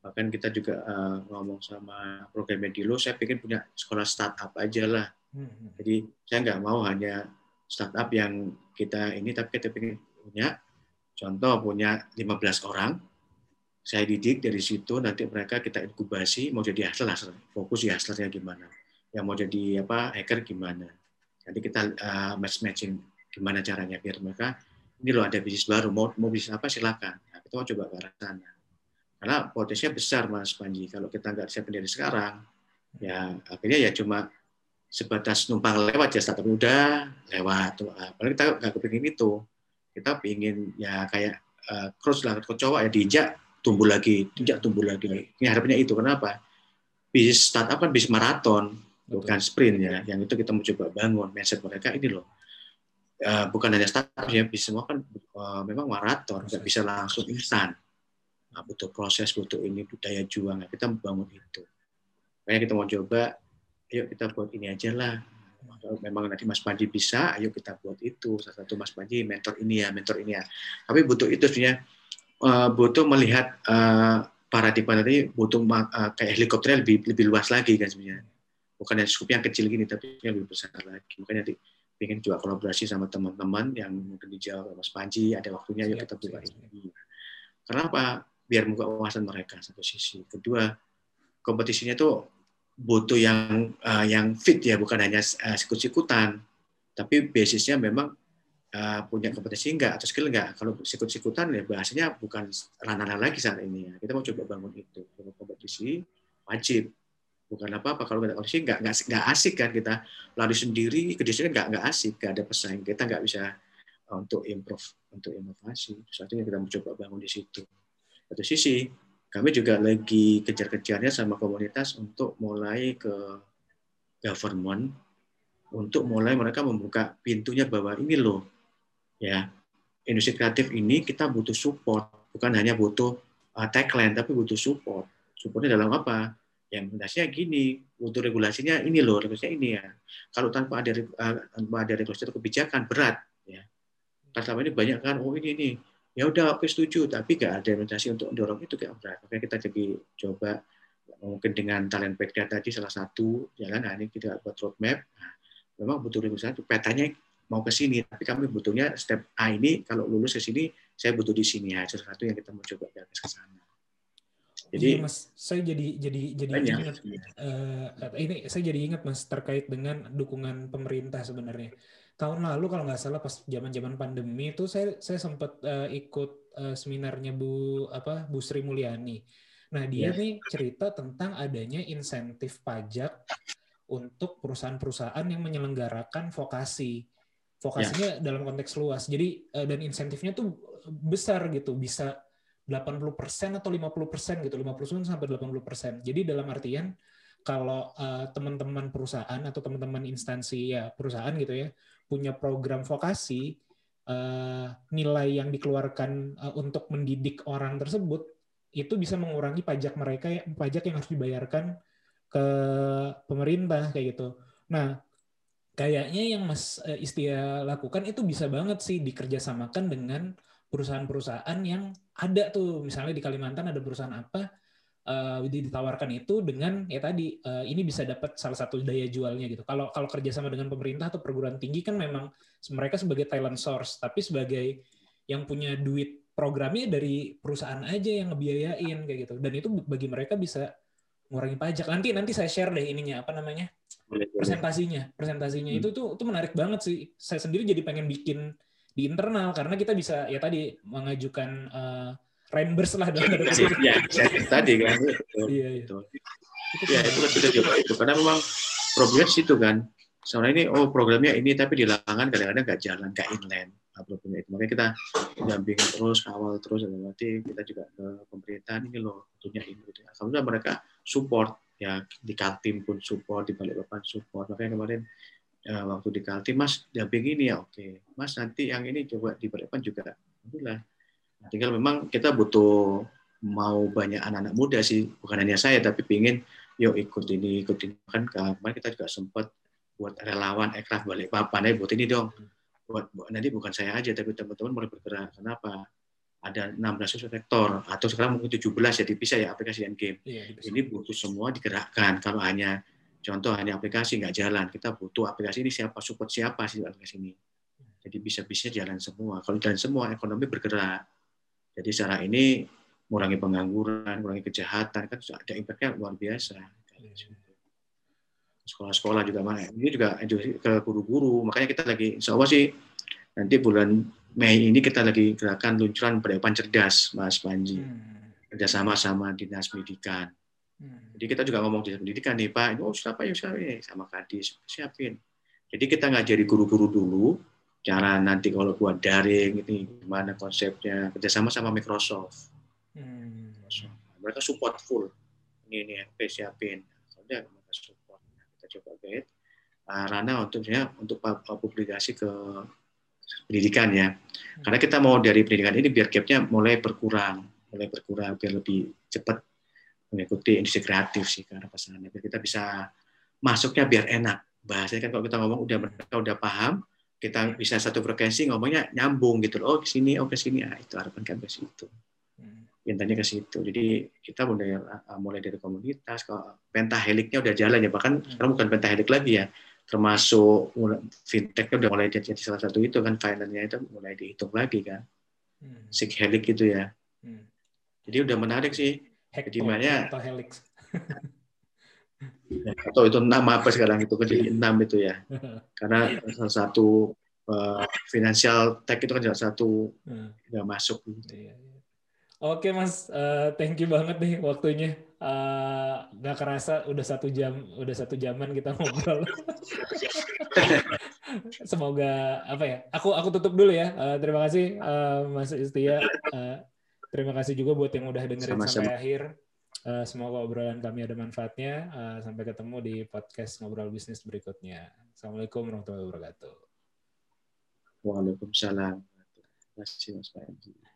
Bahkan kita juga uh, ngomong sama program Medilo saya pengen punya sekolah startup aja lah jadi saya nggak mau hanya startup yang kita ini, tapi kita pengen punya contoh punya 15 orang, saya didik dari situ nanti mereka kita inkubasi mau jadi hustler, hustler. fokus di hustlernya gimana, yang mau jadi apa hacker gimana, nanti kita uh, match matching gimana caranya biar mereka ini loh ada bisnis baru mau mau bisnis apa silakan, nah, kita mau coba ke arah sana, karena potensinya besar mas Panji. Kalau kita nggak siapin dari sekarang, ya akhirnya ya cuma sebatas numpang lewat ya startup udah lewat apalagi kita nggak kepingin itu. Kita pingin ya kayak uh, cross lah kecoa ya diinjak tumbuh lagi diinjak tumbuh lagi. Ini harapannya itu kenapa? Bisnis startup kan bisnis maraton bukan sprint ya. Yang itu kita mau coba bangun mindset mereka ini loh. Uh, bukan hanya startup ya bisnis semua kan uh, memang maraton nggak bisa langsung instan. Nah, butuh proses butuh ini budaya juang Nah, kita membangun itu. Makanya kita mau coba ayo kita buat ini aja lah. Kalau memang nanti Mas Panji bisa, ayo kita buat itu. Salah satu Mas Panji mentor ini ya, mentor ini ya. Tapi butuh itu sebenarnya uh, butuh melihat uh, paradigma nanti butuh uh, kayak helikopternya lebih lebih luas lagi kan sebenarnya. bukan yang skupnya kecil gini tapi yang lebih besar lagi makanya nanti ingin juga kolaborasi sama teman-teman yang mungkin di Jawa Mas Panji ada waktunya yuk Siap, kita buka siap. ini kenapa biar buka wawasan mereka satu sisi kedua kompetisinya tuh butuh yang eh, yang fit ya bukan hanya uh, sikut-sikutan. Tapi basisnya memang eh, punya kompetensi enggak atau skill enggak. Kalau sikut-sikutan ya bahasanya bukan ranah lagi saat ini ya. Kita mau coba bangun itu. Kalau kompetisi wajib. Bukan apa apa kalau kita kompetisi enggak enggak enggak asik kan kita. Lari sendiri kerja nggak nggak asik. Nggak ada pesaing. Kita nggak bisa uh, untuk improve untuk inovasi. Satunya kita mencoba bangun di situ. Satu sisi kami juga lagi kejar-kejarnya sama komunitas untuk mulai ke government untuk mulai mereka membuka pintunya bahwa ini loh ya industri kreatif ini kita butuh support. Bukan hanya butuh uh, tagline tapi butuh support. Supportnya dalam apa? Yang dasarnya gini butuh regulasinya ini loh regulasinya ini ya. Kalau tanpa ada uh, tanpa ada regulasi atau kebijakan berat ya. Karena selama ini banyak kan oh ini ini ya udah oke setuju tapi gak ada implementasi untuk mendorong itu kayak berat makanya kita jadi coba mungkin dengan talent pekda tadi salah satu jalan nah ini kita buat roadmap. Nah, memang butuh regulasi petanya mau ke sini tapi kami butuhnya step A ini kalau lulus ke sini saya butuh di sini ya sesuatu yang kita mau coba ke sana jadi Iya, mas. Saya jadi jadi jadi banyak ingat eh, ini saya jadi ingat mas terkait dengan dukungan pemerintah sebenarnya. Tahun lalu kalau nggak salah pas zaman zaman pandemi itu saya saya sempat eh, ikut eh, seminarnya Bu apa Bu Sri Mulyani. Nah dia Yes. nih cerita tentang adanya insentif pajak untuk perusahaan-perusahaan yang menyelenggarakan vokasi. Vokasinya dalam konteks luas. Jadi dan insentifnya tuh besar gitu. Bisa 80% atau 50% gitu, 50% sampai 80%. Jadi dalam artian kalau uh, teman-teman perusahaan atau teman-teman instansi ya perusahaan gitu ya punya program vokasi uh, nilai yang dikeluarkan uh, untuk mendidik orang tersebut itu bisa mengurangi pajak mereka pajak yang harus dibayarkan ke pemerintah kayak gitu. Nah, kayaknya yang Mas Istia lakukan itu bisa banget sih dikerjasamakan dengan perusahaan-perusahaan yang ada tuh misalnya di Kalimantan ada perusahaan apa uh, ditawarkan itu dengan ya tadi uh, ini bisa dapat salah satu daya jualnya gitu. Kalau kalau kerjasama dengan pemerintah atau perguruan tinggi kan memang mereka sebagai talent source, tapi sebagai yang punya duit programnya dari perusahaan aja yang ngebiayain kayak gitu. Dan itu bagi mereka bisa mengurangi pajak. Nanti nanti saya share deh ininya apa namanya presentasinya. Presentasinya Hmm. itu tuh itu menarik banget sih. Saya sendiri jadi pengen bikin di internal karena kita bisa ya tadi mengajukan uh, reimburse lah dalam ya saya tadi kan. Iya, iya. Itu ya itu kan kita coba itu karena memang problemnya di situ kan. Soalnya ini oh programnya ini tapi di lapangan kadang-kadang nggak jalan nggak inland nah, problemnya itu. Makanya kita dampingi terus kawal terus dan nanti kita juga ke pemerintahan ini loh tentunya ini gitu. alhamdulillah mereka support ya di Kaltim pun support di Balikpapan support. Makanya kemarin eh, waktu di Kaltim mas dampingi ini ya? Oke. Mas nanti yang ini coba di Balikpapan juga. Alhamdulillah. Nah, tinggal memang kita butuh mau banyak anak-anak muda sih bukan hanya saya tapi pingin yuk ikut ini ikut ini. Kan kemarin kita juga sempat buat relawan ekraf balik papan ayo buat ini dong. Buat, buat nanti bukan saya aja tapi teman-teman mulai bergerak. Kenapa? Ada 16 sektor atau sekarang mungkin 17 ya dipisah ya aplikasi dan game. Iya, ini butuh semua digerakkan. Kalau hanya contoh hanya aplikasi nggak jalan. Kita butuh aplikasi ini siapa support siapa sih aplikasi ini. Jadi bisa bisa jalan semua. Kalau jalan semua ekonomi bergerak. Jadi secara ini mengurangi pengangguran mengurangi kejahatan kan ada impactnya luar biasa. Sekolah-sekolah juga mana ini juga ke guru-guru. Makanya kita lagi insya Allah sih nanti bulan Mei ini kita lagi gerakan luncuran pendidikan cerdas Mas Panji. Hmm, kerjasama sama dinas pendidikan hmm. jadi kita juga ngomong di pendidikan nih Pak, ini oh siapa ya siapa ya sama Kadis siapin. Jadi kita ngajari guru-guru dulu cara nanti kalau buat daring ini gimana konsepnya kerjasama sama Microsoft. Hmm. Mereka support full. Ini ini oke siapin. Udah mereka support. Nah, kita coba guide uh, Rana untuk ya, untuk pu- publikasi ke pendidikan ya. Karena kita mau dari pendidikan ini biar gapnya mulai berkurang, mulai berkurang biar lebih cepat mengikuti industri kreatif sih arah sana. Biar kita bisa masuknya biar enak. Bahasanya kan kalau kita ngomong udah mereka udah paham, kita bisa satu frekuensi ngomongnya nyambung gitu loh. Oh ke sini, oh ke sini. Ah, itu harapan kan ke situ. Hmm. Intinya ke situ. Jadi kita mulai uh, mulai dari komunitas, kalau pentaheliknya udah jalan ya, bahkan sekarang bukan pentahelik lagi ya, termasuk fintechnya udah mulai jadi salah satu itu kan, finance-nya itu mulai dihitung lagi kan, Hmm. sig helik gitu ya. Hmm. Jadi udah menarik sih. Makanya- atau helix. Atau itu enam apa sekarang itu kan jadi enam itu ya. Karena salah satu uh, financial tech itu kan salah satu Hmm. nggak masuk. Iya. Oke mas, Eh, thank you banget nih waktunya. Nggak kerasa udah satu jam, udah satu jaman kita ngobrol. Semoga apa ya? Aku aku tutup dulu ya. Eh, terima kasih eh, Mas Istia. Eh, terima kasih juga buat yang udah dengerin Sama-sama. sampai akhir. Eh, semoga obrolan kami ada manfaatnya. Eh, sampai ketemu di podcast ngobrol bisnis berikutnya. Assalamualaikum warahmatullahi wabarakatuh. Waalaikumsalam. Terima kasih Mas. Iya.